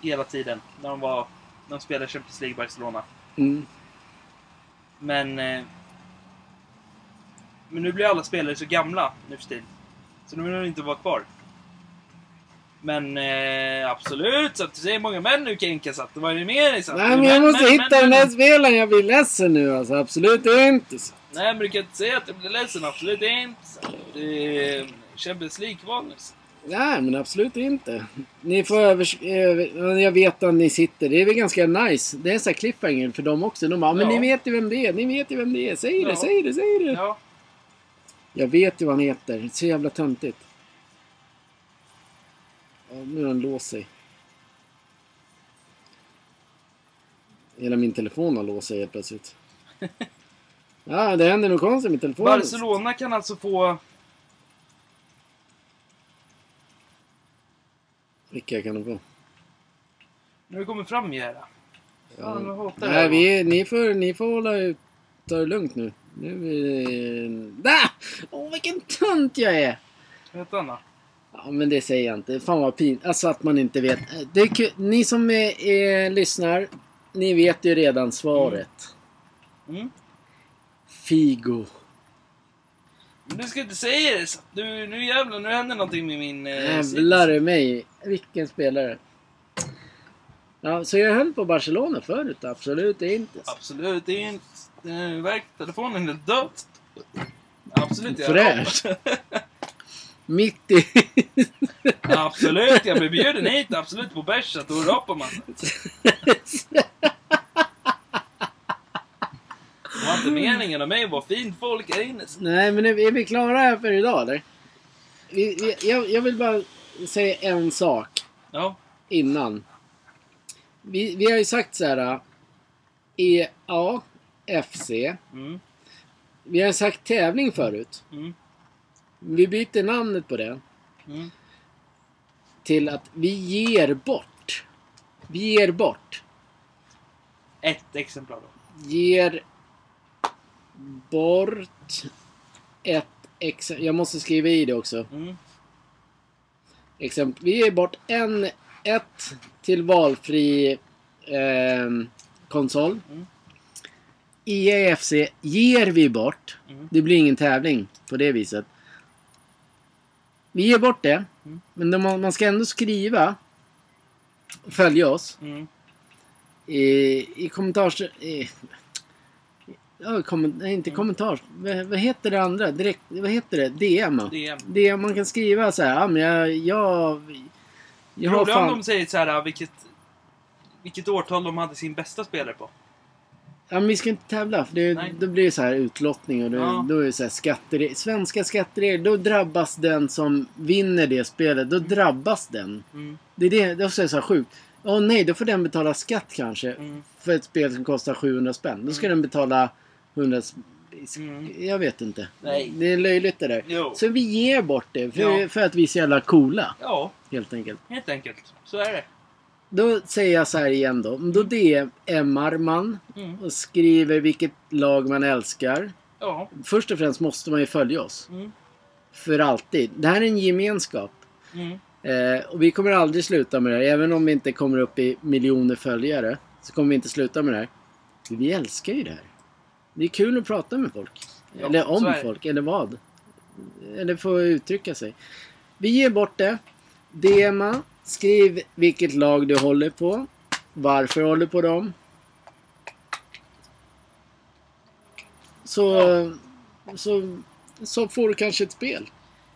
hela tiden. När de var... När de spelade Champions League Barcelona. Mm. Men... Eh, men nu blir alla spelare så gamla nu för tiden. Så nu vill de inte vara kvar. Men eh, absolut, så att du säger många män nu Kenka, så att vad är det mer satt? Nej men jag måste hitta den där spelaren. Jag blir ledsen nu alltså. Absolut inte. Så. Nej men du kan inte säga att jag blir ledsen, absolut inte. Så att, eh, Champions League-kval nu. så. Nej men absolut inte. Ni får övers... över... Jag vet att ni sitter. Det är väl ganska nice. Det är sån här cliffhanger för dem också. De bara, men Ja. ni vet ju vem det är. Ni vet ju vem det är. Säg det, Ja. säg det, säg det. Ja, Jag vet ju vad han heter. Så jävla töntigt. Ja, nu har han låst sig. Hela min telefon har låst sig helt plötsligt. <laughs> Ja, det händer nog konstigt med telefonen. Barcelona kan alltså få... Vilka kan de få? Nu har vi kommit fram här. Fan, jag hatar det Nej, här. vi, ni, får, ni får hålla ut, ta det lugnt nu. Nu är det... Ah! Åh, vilken tönt jag är! Vad heter han då? Ja, men det säger jag inte. Fan vad pin. Alltså att man inte vet. Det är kul. Ni som är, är, lyssnar, ni vet ju redan svaret. Mm. Figo. Men du ska inte säga det! Att Nu, jävlar, nu händer någonting med min... Eh, Jävlar i mig. Vilken spelare. Ja, så jag höll på Barcelona förut. Absolut inte. Absolut inte. Eh, Verktelefonen är död. Absolut, jag Fräscht. <laughs> Mitt i... Absolut, jag blir bjuden hit. Absolut på bärs. Då rapar man. <laughs> Det var inte meningen av mig vad fint folk inne. Nej, men är vi klara här för idag eller? Vi, vi, jag, jag vill bara säga en sak Ja. innan. Vi, vi har ju sagt så här. EA, FC. Mm. Vi har sagt tävling förut. Mm. Vi byter namnet på det Mm. till att vi ger bort. Vi ger bort. Ett exemplar då. ger bort ett exemplar. Jag måste skriva i det också. Mm. Exempel. Vi ger bort en, ett till valfri ehm, konsol. Mm. EAFC ger vi bort. Mm. Det blir ingen tävling på det viset. Vi ger bort det. Mm. Men de, man ska ändå skriva följa oss Mm. i, i kommentars... Ja, komment, inte Mm. kommentars... Vad, vad heter det andra? Direkt, vad heter det? DM? är Det man kan skriva så här, ja men jag... Jag, jag har Roligare om fan... de säger så här, vilket, vilket årtal de hade sin bästa spelare på. Ja men vi ska inte tävla för det, Nej. då blir det så här utlottning och då, Ja. då är det så här skatteregler. Svenska skatteregler, då drabbas den som vinner det spelet. Då drabbas den. Mm. Det är det, det är så här sjukt. Åh nej, då får den betala skatt kanske. Mm. För ett spel som kostar 700 spänn. Då ska den betala 100 s- Mm. Jag vet inte. Nej. Det är löjligt det där. Jo. Så vi ger bort det för, Ja. för att vi är så jävla coola. Ja, Helt enkelt. helt enkelt. Så är det. Då säger jag så här igen då. Då DMar man Mm. och skriver vilket lag man älskar. Ja. Först och främst måste man ju följa oss. Mm. För alltid. Det här är en gemenskap. Mm. Eh, och vi kommer aldrig sluta med det här. Även om vi inte kommer upp i miljoner följare. Så kommer vi inte sluta med det här. För vi älskar ju det här. Det är kul att prata med folk. Ja, eller om folk, eller vad. Eller få uttrycka sig. Vi ger bort det. DMa. Skriv vilket lag du håller på. Varför du håller på dem. Så, så, så får du kanske ett spel.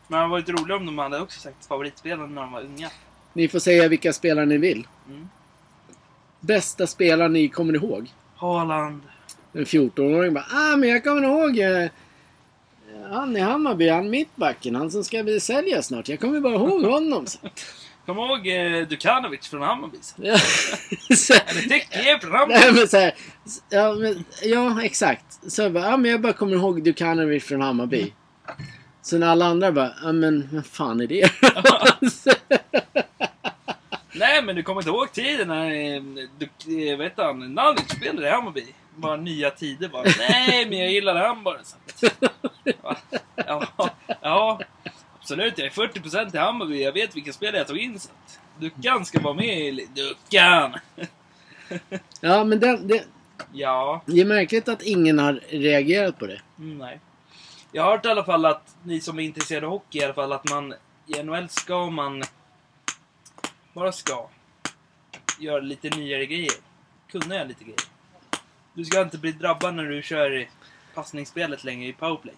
Men det hade varit roligt om de hade också sagt favoritspelaren när de var unga. Ni får säga vilka spelare ni vill. Mm. Bästa spelaren ni kommer ihåg. Haaland. En 14-åring bara ah men jag kommer ihåg eh, han i Hammarby, han mittbacken, han som ska bli sälja snart. Jag kommer bara ihåg honom. <laughs> Så. Kom ihåg eh, Dukanovic från Hammarby? Ja, så, Eller Tekke från Hammarby? nej, men så här, ja, men, ja exakt. Så jag bara, ah, men jag bara kommer ihåg Dukanovic från Hammarby. Så när alla andra bara, ja men vem fan är det? <laughs> Nej, men du kommer inte ihåg tiden när eh, du, eh, vet han, Nalic spelade i Hammarby? Bara nya tider bara. Nej, men jag. Så. Va? Ja, ja, absolut. Jag är 40% i Hammarby. Jag vet vilka spelare jag tog in. Så. att Duckan ska vara med i... Duckan! ja men det, det, Ja, det är märkligt att ingen har reagerat på det. mm, nej. Jag har hört i alla fall att ni som är intresserade av hockey i alla fall att man i NHL ska man bara ska göra lite nyare grejer. Kunna göra lite grejer. Du ska inte bli drabbad när du kör passningsspelet längre i powerplay.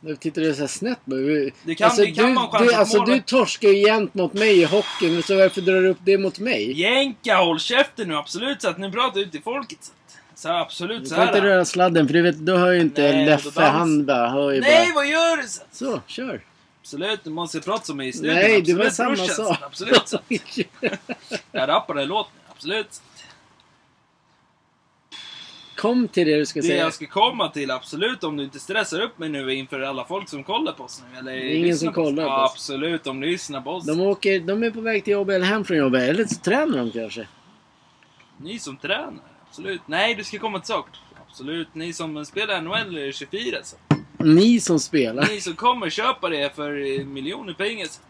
Nu tittar du så här snett på mig. Det kan- det kan du, chans du, alltså, du torskar ju jämt mot mig i hockeyn, så varför drar du upp det mot mig? Jänka, håll käften nu absolut så att ni pratar ut till folket. Så, absolut Du så får inte här. röra sladden för du vet, då hör ju inte Nej, Leffe, han bara, hör ju Nej, bara. vad gör du? Så, Så, kör. absolut, du måste prata som i studion. Nej, det var absolut, samma brorsan. sak. Absolut. Så. <laughs> Jag rappar den låten. Absolut. Kom till det du ska Det säga. jag ska komma till, absolut, om du inte stressar upp mig nu inför alla folk som kollar på oss nu. Eller är ingen som på oss. kollar på ja, oss. Absolut, de lyssnar på oss. De, åker, de är på väg till jobbet eller hem från jobbet. Eller så tränar de kanske. Ni som tränar, absolut. Nej, du ska komma till sak. Absolut, ni som spelar NHL 24. Så. Ni som spelar. Ni som kommer köpa det för miljoner pengar. Så.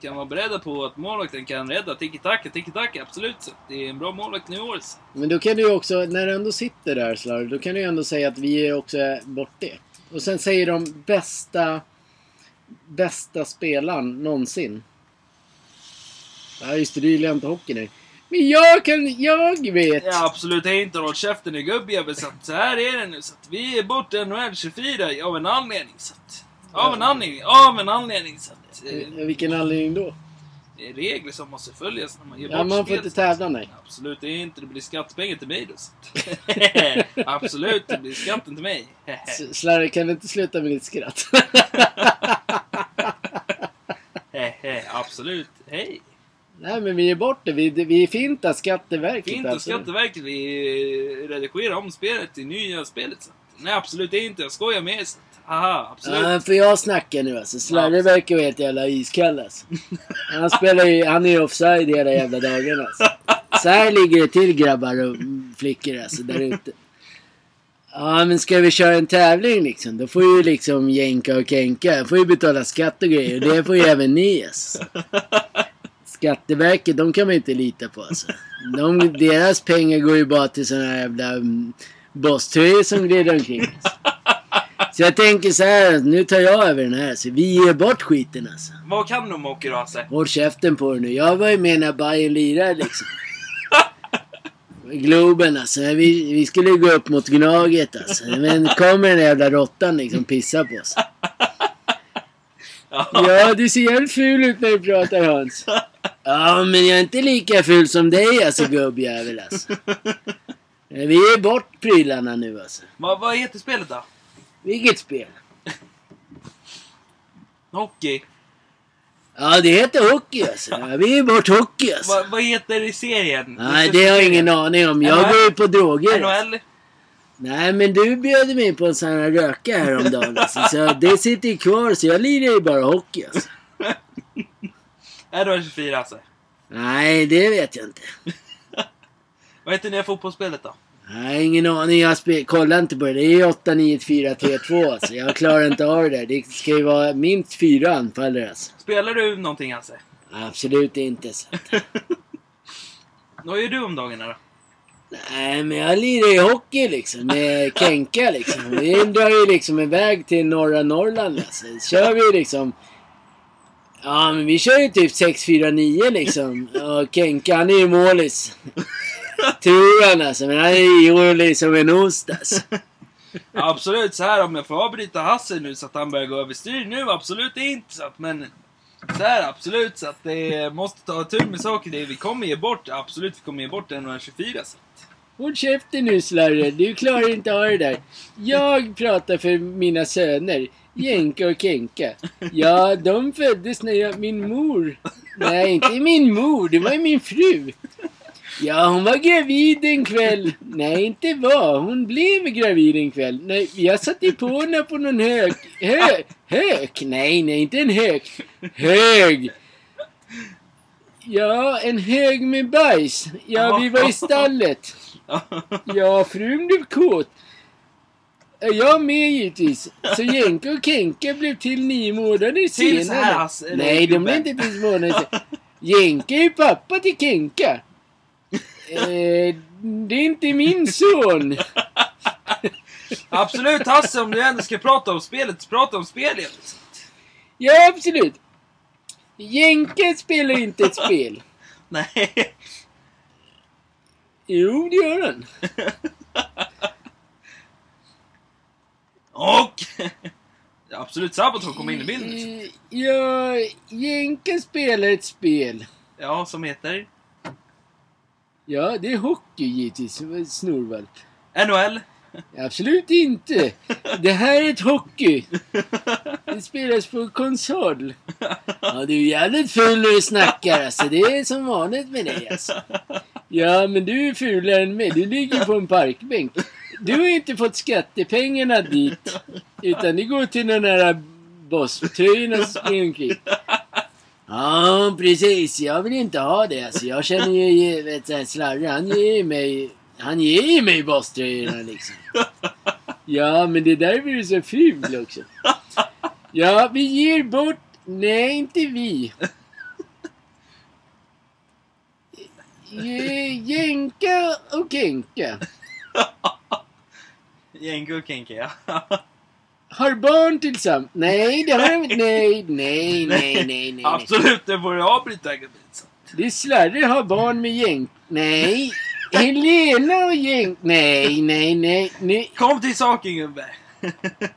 Kan vara beredda på att målvakten kan rädda tiki-taka, tiki-taka, absolut. Det är en bra målvakt nu i år. Så. Men då kan du ju också, när du ändå sitter där Slarv, då kan du ju ändå säga att vi är också bort det. Och sen säger de bästa, bästa spelaren någonsin. Ja just det, du gillar inte hockey nu. Men jag kan, jag vet! Ja, absolut. Jag har inte hållit käften i gubbjävel. Så, att så här är det nu. Så att vi är borta NHL 24 av en anledning. Så att, av en anledning. Av en anledning. Så att, eh, Eh, Vilken anledning då? det är regler som måste följas när man ger Ja, bort man får spel, inte tävla nej. Absolut det inte. Det blir skattepengar till mig då. <laughs> Absolut, det blir skatten till mig. S- Slarre, kan du inte sluta med ditt skratt? <laughs> absolut. Hej! Nej men vi är bort det. Vi, vi är finta Skatteverket. Fint och alltså. Skatteverket. Vi redigerar om spelet i nya spelet. Så. Nej, absolut det är inte. Jag skojar med er. Haha, absolut. Ja, för jag snackar nu alltså. Slarre verkar vara helt jävla iskall alltså. Han spelar ju, han är ju offside hela jävla dagen alltså. Så här ligger det till grabbar och flickor alltså där ute. Ja men ska vi köra en tävling liksom. Då får ju liksom jänka och känka. Får ju betala skatt och grejer. Det får ju även ni alltså. Skatteverket, de kan man inte lita på alltså. De, deras pengar går ju bara till såna här jävla mm, bosströjor som glider omkring. Alltså. Så jag tänker så här, nu tar jag över den här. Så vi ger bort skiten alltså. Vad kan de då Hasse? Håll käften på dig nu. Jag var ju med när Bayern lirade liksom. Globen alltså. Vi, vi skulle gå upp mot Gnaget alltså. Men kommer den jävla råttan liksom pissa på oss. Ja, du ser jävligt ful ut när du pratar Hans. Ja, men jag är inte lika ful som dig alltså gubbjävel alltså. Vi ger bort prylarna nu alltså. Vad, vad heter spelet då? Vilket spel? Hockey. Ja, det heter hockey alltså. Vi ger bort hockey alltså. Vad, vad heter serien? Nej, det har jag ingen aning om. Jag går ju på droger. NHL? Nej, men du bjöd mig på en sån här röka häromdagen. <laughs> Alltså, så det sitter ju kvar, så jag lirar ju bara hockey alltså. <laughs> NHL 24 alltså. Nej, det vet jag inte. <laughs> Vad heter nya fotbollsspelet då? Nej, ingen aning. Jag kollar inte på det. Det är 8, 9, 4, 3, 2 alltså. Jag klarar inte av det där. Det ska ju vara minst fyra anfallare alltså. Spelar du någonting Hasse? Absolut inte. Så. <laughs> Vad gör du om dagarna då? Nej, men jag lirar ju hockey liksom med Kenka liksom. Vi drar ju liksom iväg till norra Norrland alltså. Så kör vi liksom... Ja, men vi kör ju typ 6-4-9 liksom. Och Kenka han är ju målis. Tror han alltså. Men han är ihålig som en ost alltså. <laughs> Absolut, så här om jag får avbryta Hasse nu så att han börjar gå överstyr nu, absolut inte så att, men så här absolut så att det måste ta tur med saker. Det vi kommer ge bort, absolut vi kommer ge bort NHL 24 så. Håll käften nu Slarre. Du klarar inte av det där. Jag pratar för mina söner. Jenka och Kenka. Ja, de föddes när jag, min mor... Nej, inte min mor. Det var ju min fru. Ja, hon var gravid en kväll. Nej, inte var. Hon blev gravid en kväll. Nej, jag satte på henne på någon hög... Hö, hök? Nej, nej, inte en hök. Hög. Ja, en hög med bajs. Ja, vi var i stallet. Ja, frun blev kåt. Ja, Jag med givetvis. Så Jenka och Kenka blev till nio månader senare. så här, Hasse, eller Nej, de blev inte till månader senare. Jenka är ju pappa till Kenka. Eh, det är inte min son. Absolut Hasse, om du ändå ska prata om spelet, prata om spelet. Ja, absolut. Jenka spelar inte ett spel. Nej. Jo, det gör han. Och... <laughs> Absolut Sabaton kommer in i bilden. Eh, Ja, Jenka spelar ett spel. Ja, som heter? Ja, det är hockey givetvis. Snorvalp. NHL? Absolut inte. Det här är ett hockey. Det spelas på konsol. Ja, du är jävligt ful när du snackar alltså. Det är som vanligt med dig alltså. Ja, men du är fulare än mig. Du ligger på en parkbänk. Du har inte fått skattepengarna dit. Utan det går till den där bosströjorna som springer omkring. Ja, precis. Jag vill inte ha det. Alltså, jag känner ju, vet du, Slarre, han ger ju mig, han ger ju mig bosströjorna liksom. Ja, men det är därför du är så ful också. Ja, vi ger bort... Nej, inte vi. Jänka och Kenka Jänka och Kenke, ja har barn tillsammans. Nej, det har de inte. Nej, nej, nej, nej, nej. Absolut, det får du avbryta gubben. Det är Slarre har barn med Jenk... Nej. Helena och Jenk... Nej, nej, nej, nej. Kom till saken gubbe.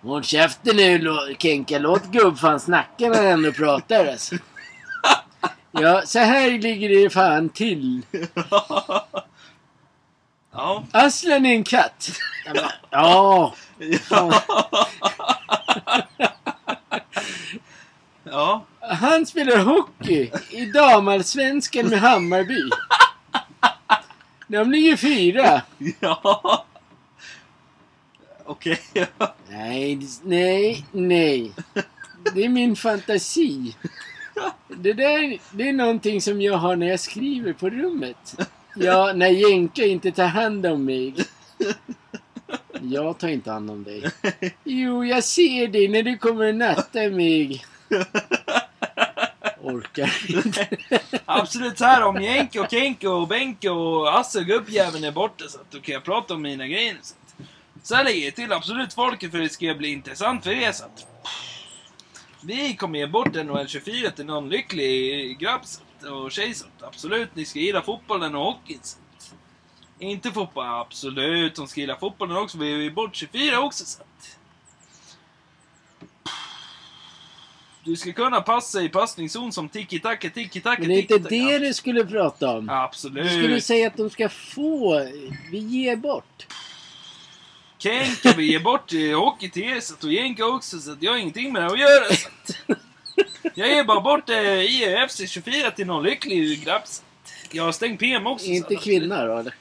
Håll käften nu Kenka. Låt gubbfan snacka när han ändå pratar alltså. Ja, så här ligger det fan till. <laughs> ja. Aslan är en katt. Ja, Ja. Ja. Han spelar hockey i damallsvenskan med Hammarby. De ligger fyra. Ja. Okej. Nej, det- nej, nej. Det är min fantasi. Det där det är någonting som jag har när jag skriver på rummet. Ja, när Jenke inte tar hand om mig. Jag tar inte hand om dig. <laughs> Jo, jag ser dig när du kommer och nattar mig. Orkar inte. <laughs> Absolut så här om Jenke och Kenke och Benke och Asse gubbjäveln är borta så att då kan jag prata om mina grejer. Så, att, så här lägger jag till absolut folket för det ska bli intressant för er. Så att, vi kommer ge bort NHL 24 till någon lycklig grabb och tjej. Så att, absolut, ni ska gilla fotbollen och hockeyn. Så att, inte fotboll, absolut. De ska gilla fotbollen också. Vi ger bort 24 också. Så att, du ska kunna passa i passningszon som tiki-taka, tiki-taka, Men det är inte det du skulle prata om. Absolut. Du skulle säga att de ska få. Vi ger bort. Kenka vi ger bort hockey till er så att och Jenka också så att jag har ingenting med det att göra. Så att, jag ger bara bort eh, IFC 24 till någon lycklig grabb. Jag har stängt PM också. så Inte kvinna då eller?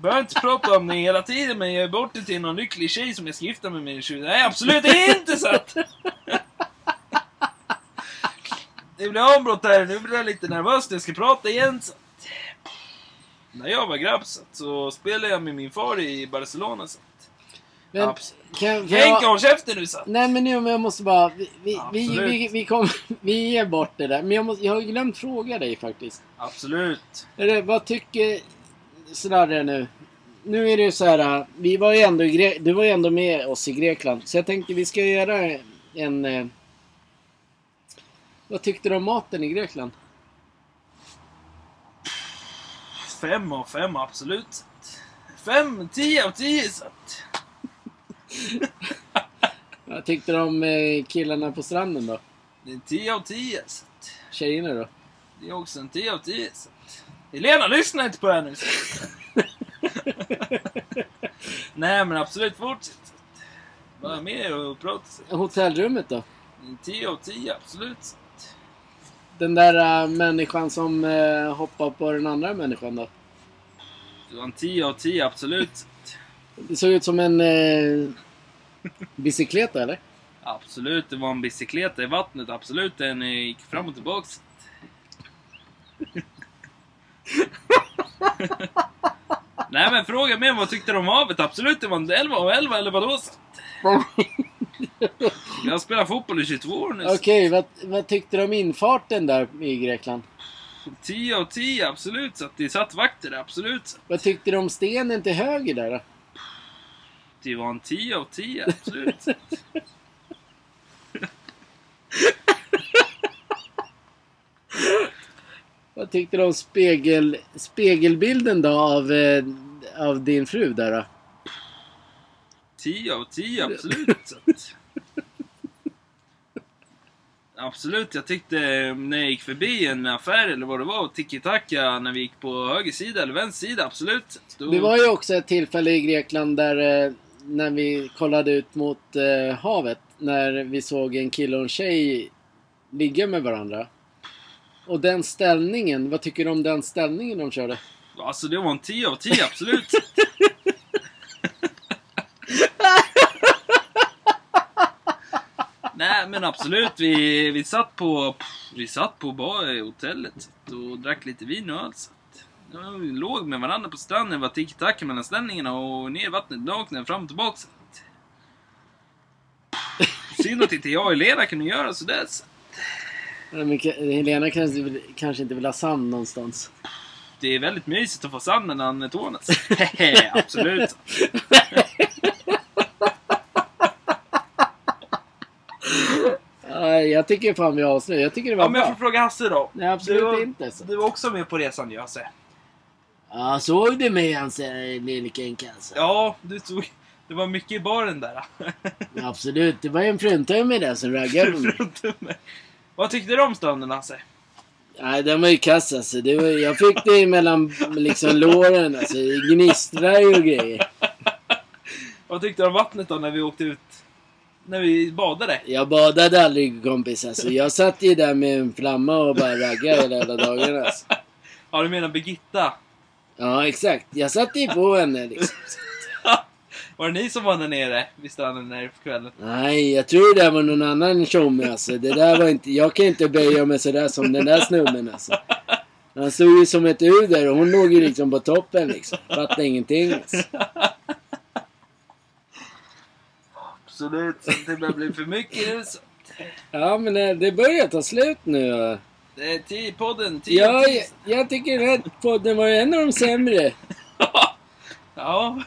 Behöver inte prata om det hela tiden men jag ger bort det till någon lycklig tjej som jag ska gifta mig med i 20. Nej absolut inte så att... Det blir avbrott här. Nu blir jag lite nervös när jag ska prata igen. Så. att- När jag var grabb så, att- så spelade jag med min far i Barcelona. Så. Men, kan, kan håll käften nu så. nej men nu men jag måste bara. Vi, vi, vi, vi, vi, kom, <laughs> vi ger bort det där. Men jag, måste, jag har glömt fråga dig faktiskt. Absolut. Eller, vad tycker Snarare nu? Nu är det ju så här. Vi var ju ändå du var ju ändå med oss i Grekland. Så jag tänkte vi ska göra en... Eh, vad tyckte du om maten i Grekland? Fem av fem absolut. Fem, tio av tio så. att- <laughs> Vad tyckte du om eh, killarna på stranden då? Det är en tio av tio. Så. att- Tjejerna då? Det är också en 10 av 10. Så. att- Helena, lyssna inte på det här nu. så. <laughs> Nej, men absolut fortsätt. så att- Var med och prata. så. Hotellrummet då? En 10 av 10, absolut. så. att- Den där äh, människan som äh, hoppar på den andra människan då? Det var en 10 av 10, absolut. Det såg ut som en äh, bicykleta eller? Absolut, det var en bicykleta i vattnet. Absolut, den eh, gick fram och att- <laughs> Nej men fråga mig vad tyckte du om havet? Absolut, det var en 11 av 11 eller vadå? <laughs> Jag har spelat fotboll i 22 år nu. Okej, vad, vad tyckte du om infarten där i Grekland? 10 av 10, absolut. Så att det satt vakter där, absolut. Vad tyckte du om stenen till höger där då? Det var en 10 av 10, absolut. <laughs> Vad tyckte du om spegel, spegelbilden då av, eh, av din fru där då? 10 av 10, absolut. <laughs> Absolut, jag tyckte när jag gick förbi en affär eller vad det var, tiki-taka, när vi gick på höger sida eller vänster sida, absolut. Då... Det var ju också ett tillfälle i Grekland där eh, när vi kollade ut mot eh, havet. När vi såg en kille och en tjej ligga med varandra. Och den ställningen, vad tycker du om den ställningen de körde? Alltså det var en 10 av 10, absolut. <laughs> Nej men absolut, vi, vi satt på Vi satt på bar hotellet och drack lite vin och. Så vi låg med varandra på stranden, var tiki-taka mellan ställningarna och ner i vattnet nakna fram och tillbaka. Att, Synd att inte jag och Helena kunde göra sådär. Så. Men Helena kanske, kanske inte vill ha sand någonstans. Det är väldigt mysigt att få sand mellan tårna. <laughs> absolut. Jag tycker fan vi avslöjar. Jag tycker det var Ja, men jag får fråga Hasse då. Nej, absolut du, var- inte. Så. Du var också med på resan Hasse. Ja, såg du mig Hasse, lille Kenke alltså? Ja, du tog... Det var mycket i baren där. Absolut, det var en fruntimmer där som <laughs> raggade på mig. Vad tyckte du om stranden Hasse? Nej, den var ju kass alltså. Det var, jag fick det mellan liksom låren alltså. Det gnistrar ju och grejer. <laughs> Vad tyckte du om vattnet då när vi åkte ut? När vi badade? Jag badade aldrig kompis alltså. Jag satt ju där med en flamma och bara raggade hela jävla dagarna alltså. <laughs> Ja, du menar Birgitta? Ja, exakt. Jag satte ju på henne liksom. <laughs> Var det ni som var där nere vid stranden där på kvällen? Nej, jag tror det var någon annan tjomme alltså. Det där var inte... Jag kan inte böja mig sådär som den där snubben alltså. Han stod ju som ett U där och hon låg ju liksom på toppen liksom. Fattade ingenting alltså. Absolut, det börjar bli för mycket. Ja, men det, det börjar ta slut nu. Det är tio podden, tio Ja, jag, jag tycker den här podden var en av de sämre. <laughs> ja.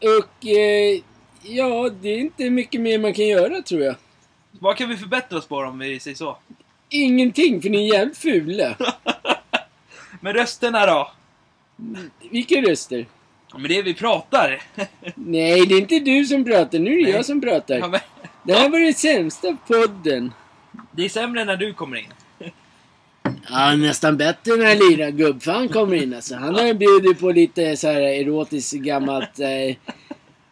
Och eh, ja, det är inte mycket mer man kan göra tror jag. Vad kan vi förbättra oss på om vi säger så? Ingenting, för ni är jävligt fula. <laughs> Men rösterna då? Vilka röster? Ja, Men det är vi pratar. <laughs> Nej, det är inte du som pratar. Nu är det Nej. jag som pratar. Ja, men, Det här var den sämsta podden. det är sämre när du kommer in. Ja, nästan bättre när lilla gubbfan kommer in alltså. Han har ju bjudit på lite så här erotiskt gammalt... Eh,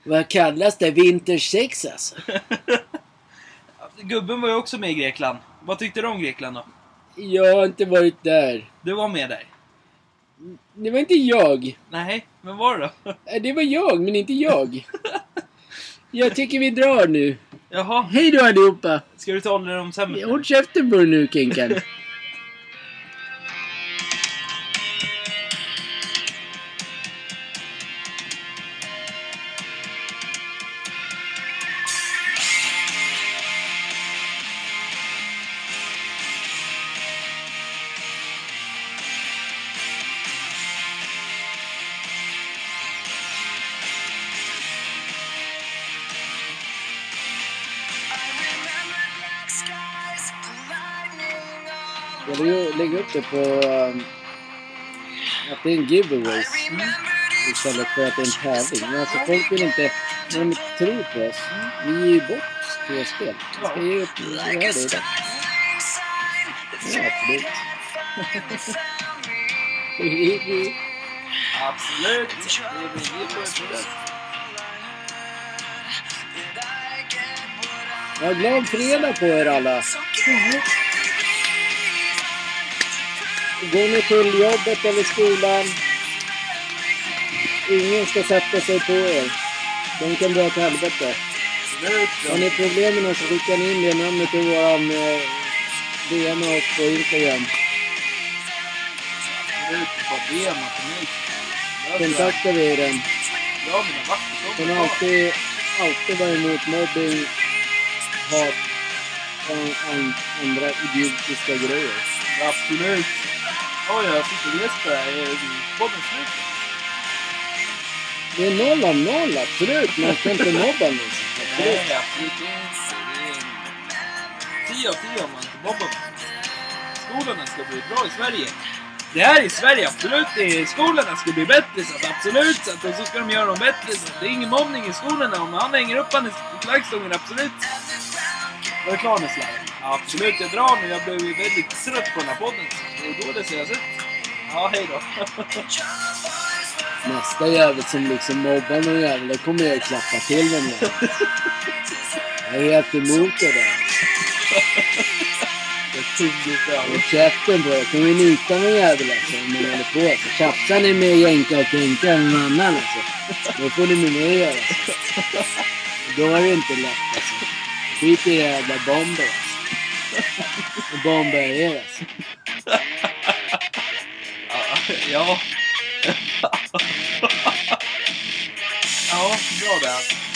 vad kallas det? Vintersex alltså. Gubben var ju också med i Grekland. Vad tyckte du om Grekland då? Jag har inte varit där. Du var med där? Det var inte jag. Nej, men var det då? Eh, Det var jag, men inte jag. Jag tycker vi drar nu. Jaha, Hej då allihopa! ska du ta ålderdomshemmet? Håll käften på dig nu Kinkan. Jag vill lägga upp det på... Um, att det är en giveaways. Istället för att det är en tävling. Men alltså folk vill inte... När de inte tror på oss. Vi ger ju bort två spel. Vi ska ge upp... Vi har det idag. Ja, absolut. Absolut! Jag är på det. Glad fredag på er alla. Går ni till jobbet eller skolan. Ingen ska sätta sig på er. De kan dra åt helvete. Absolut! Har ni problem med något så skickar ni in det namnet i våran eh, DM och på Instagram. Absolut! Bara be till mig. Kontaktar vi er den. Ja, mina vakter, vart så. Alltid, alltid vara emot mobbing, hat och andra idiotiska grejer. Absolut! Oj, jag sitter och gäspar. Är podden slut? Det är noll av noll, absolut. Man ska inte mobba. Absolut. Nej, absolut inte. Det är 10 av 10 om man inte mobbar Skolorna ska bli bra i Sverige. Det här är Sverige, absolut. Det är, skolorna ska bli bättre, så att absolut. Så att, och så ska de göra dem bättre. Så att det är ingen mobbning i skolorna. Om han hänger upp han i flaggstången, absolut. Var du klar nu Slarre? Absolut, jag drar nu. Jag blev ju väldigt trött på den här podden. Det är dåligt jag har sett. Ja, hej då. <laughs> Nästa jävel som liksom mobbar någon jävel, det kommer jag klappa till den jäveln. <laughs> Jag är helt emot det där. Håll käften på er. Jag kommer nita någon jävel alltså om ni håller på så. Tjafsar ni med jänka och tänka eller någon annan alltså. Då får ni med mig alltså. Då är det inte lätt alltså. Skit i jävla bomber alltså. Och bombar er alltså. Ja. ja, bra där.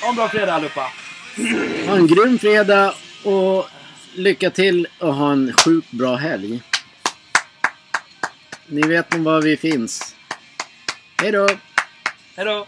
Ha en bra fredag allihopa. Ha en grym fredag och lycka till och ha en sjukt bra helg. Ni vet nog var vi finns. Hej då! Hej då.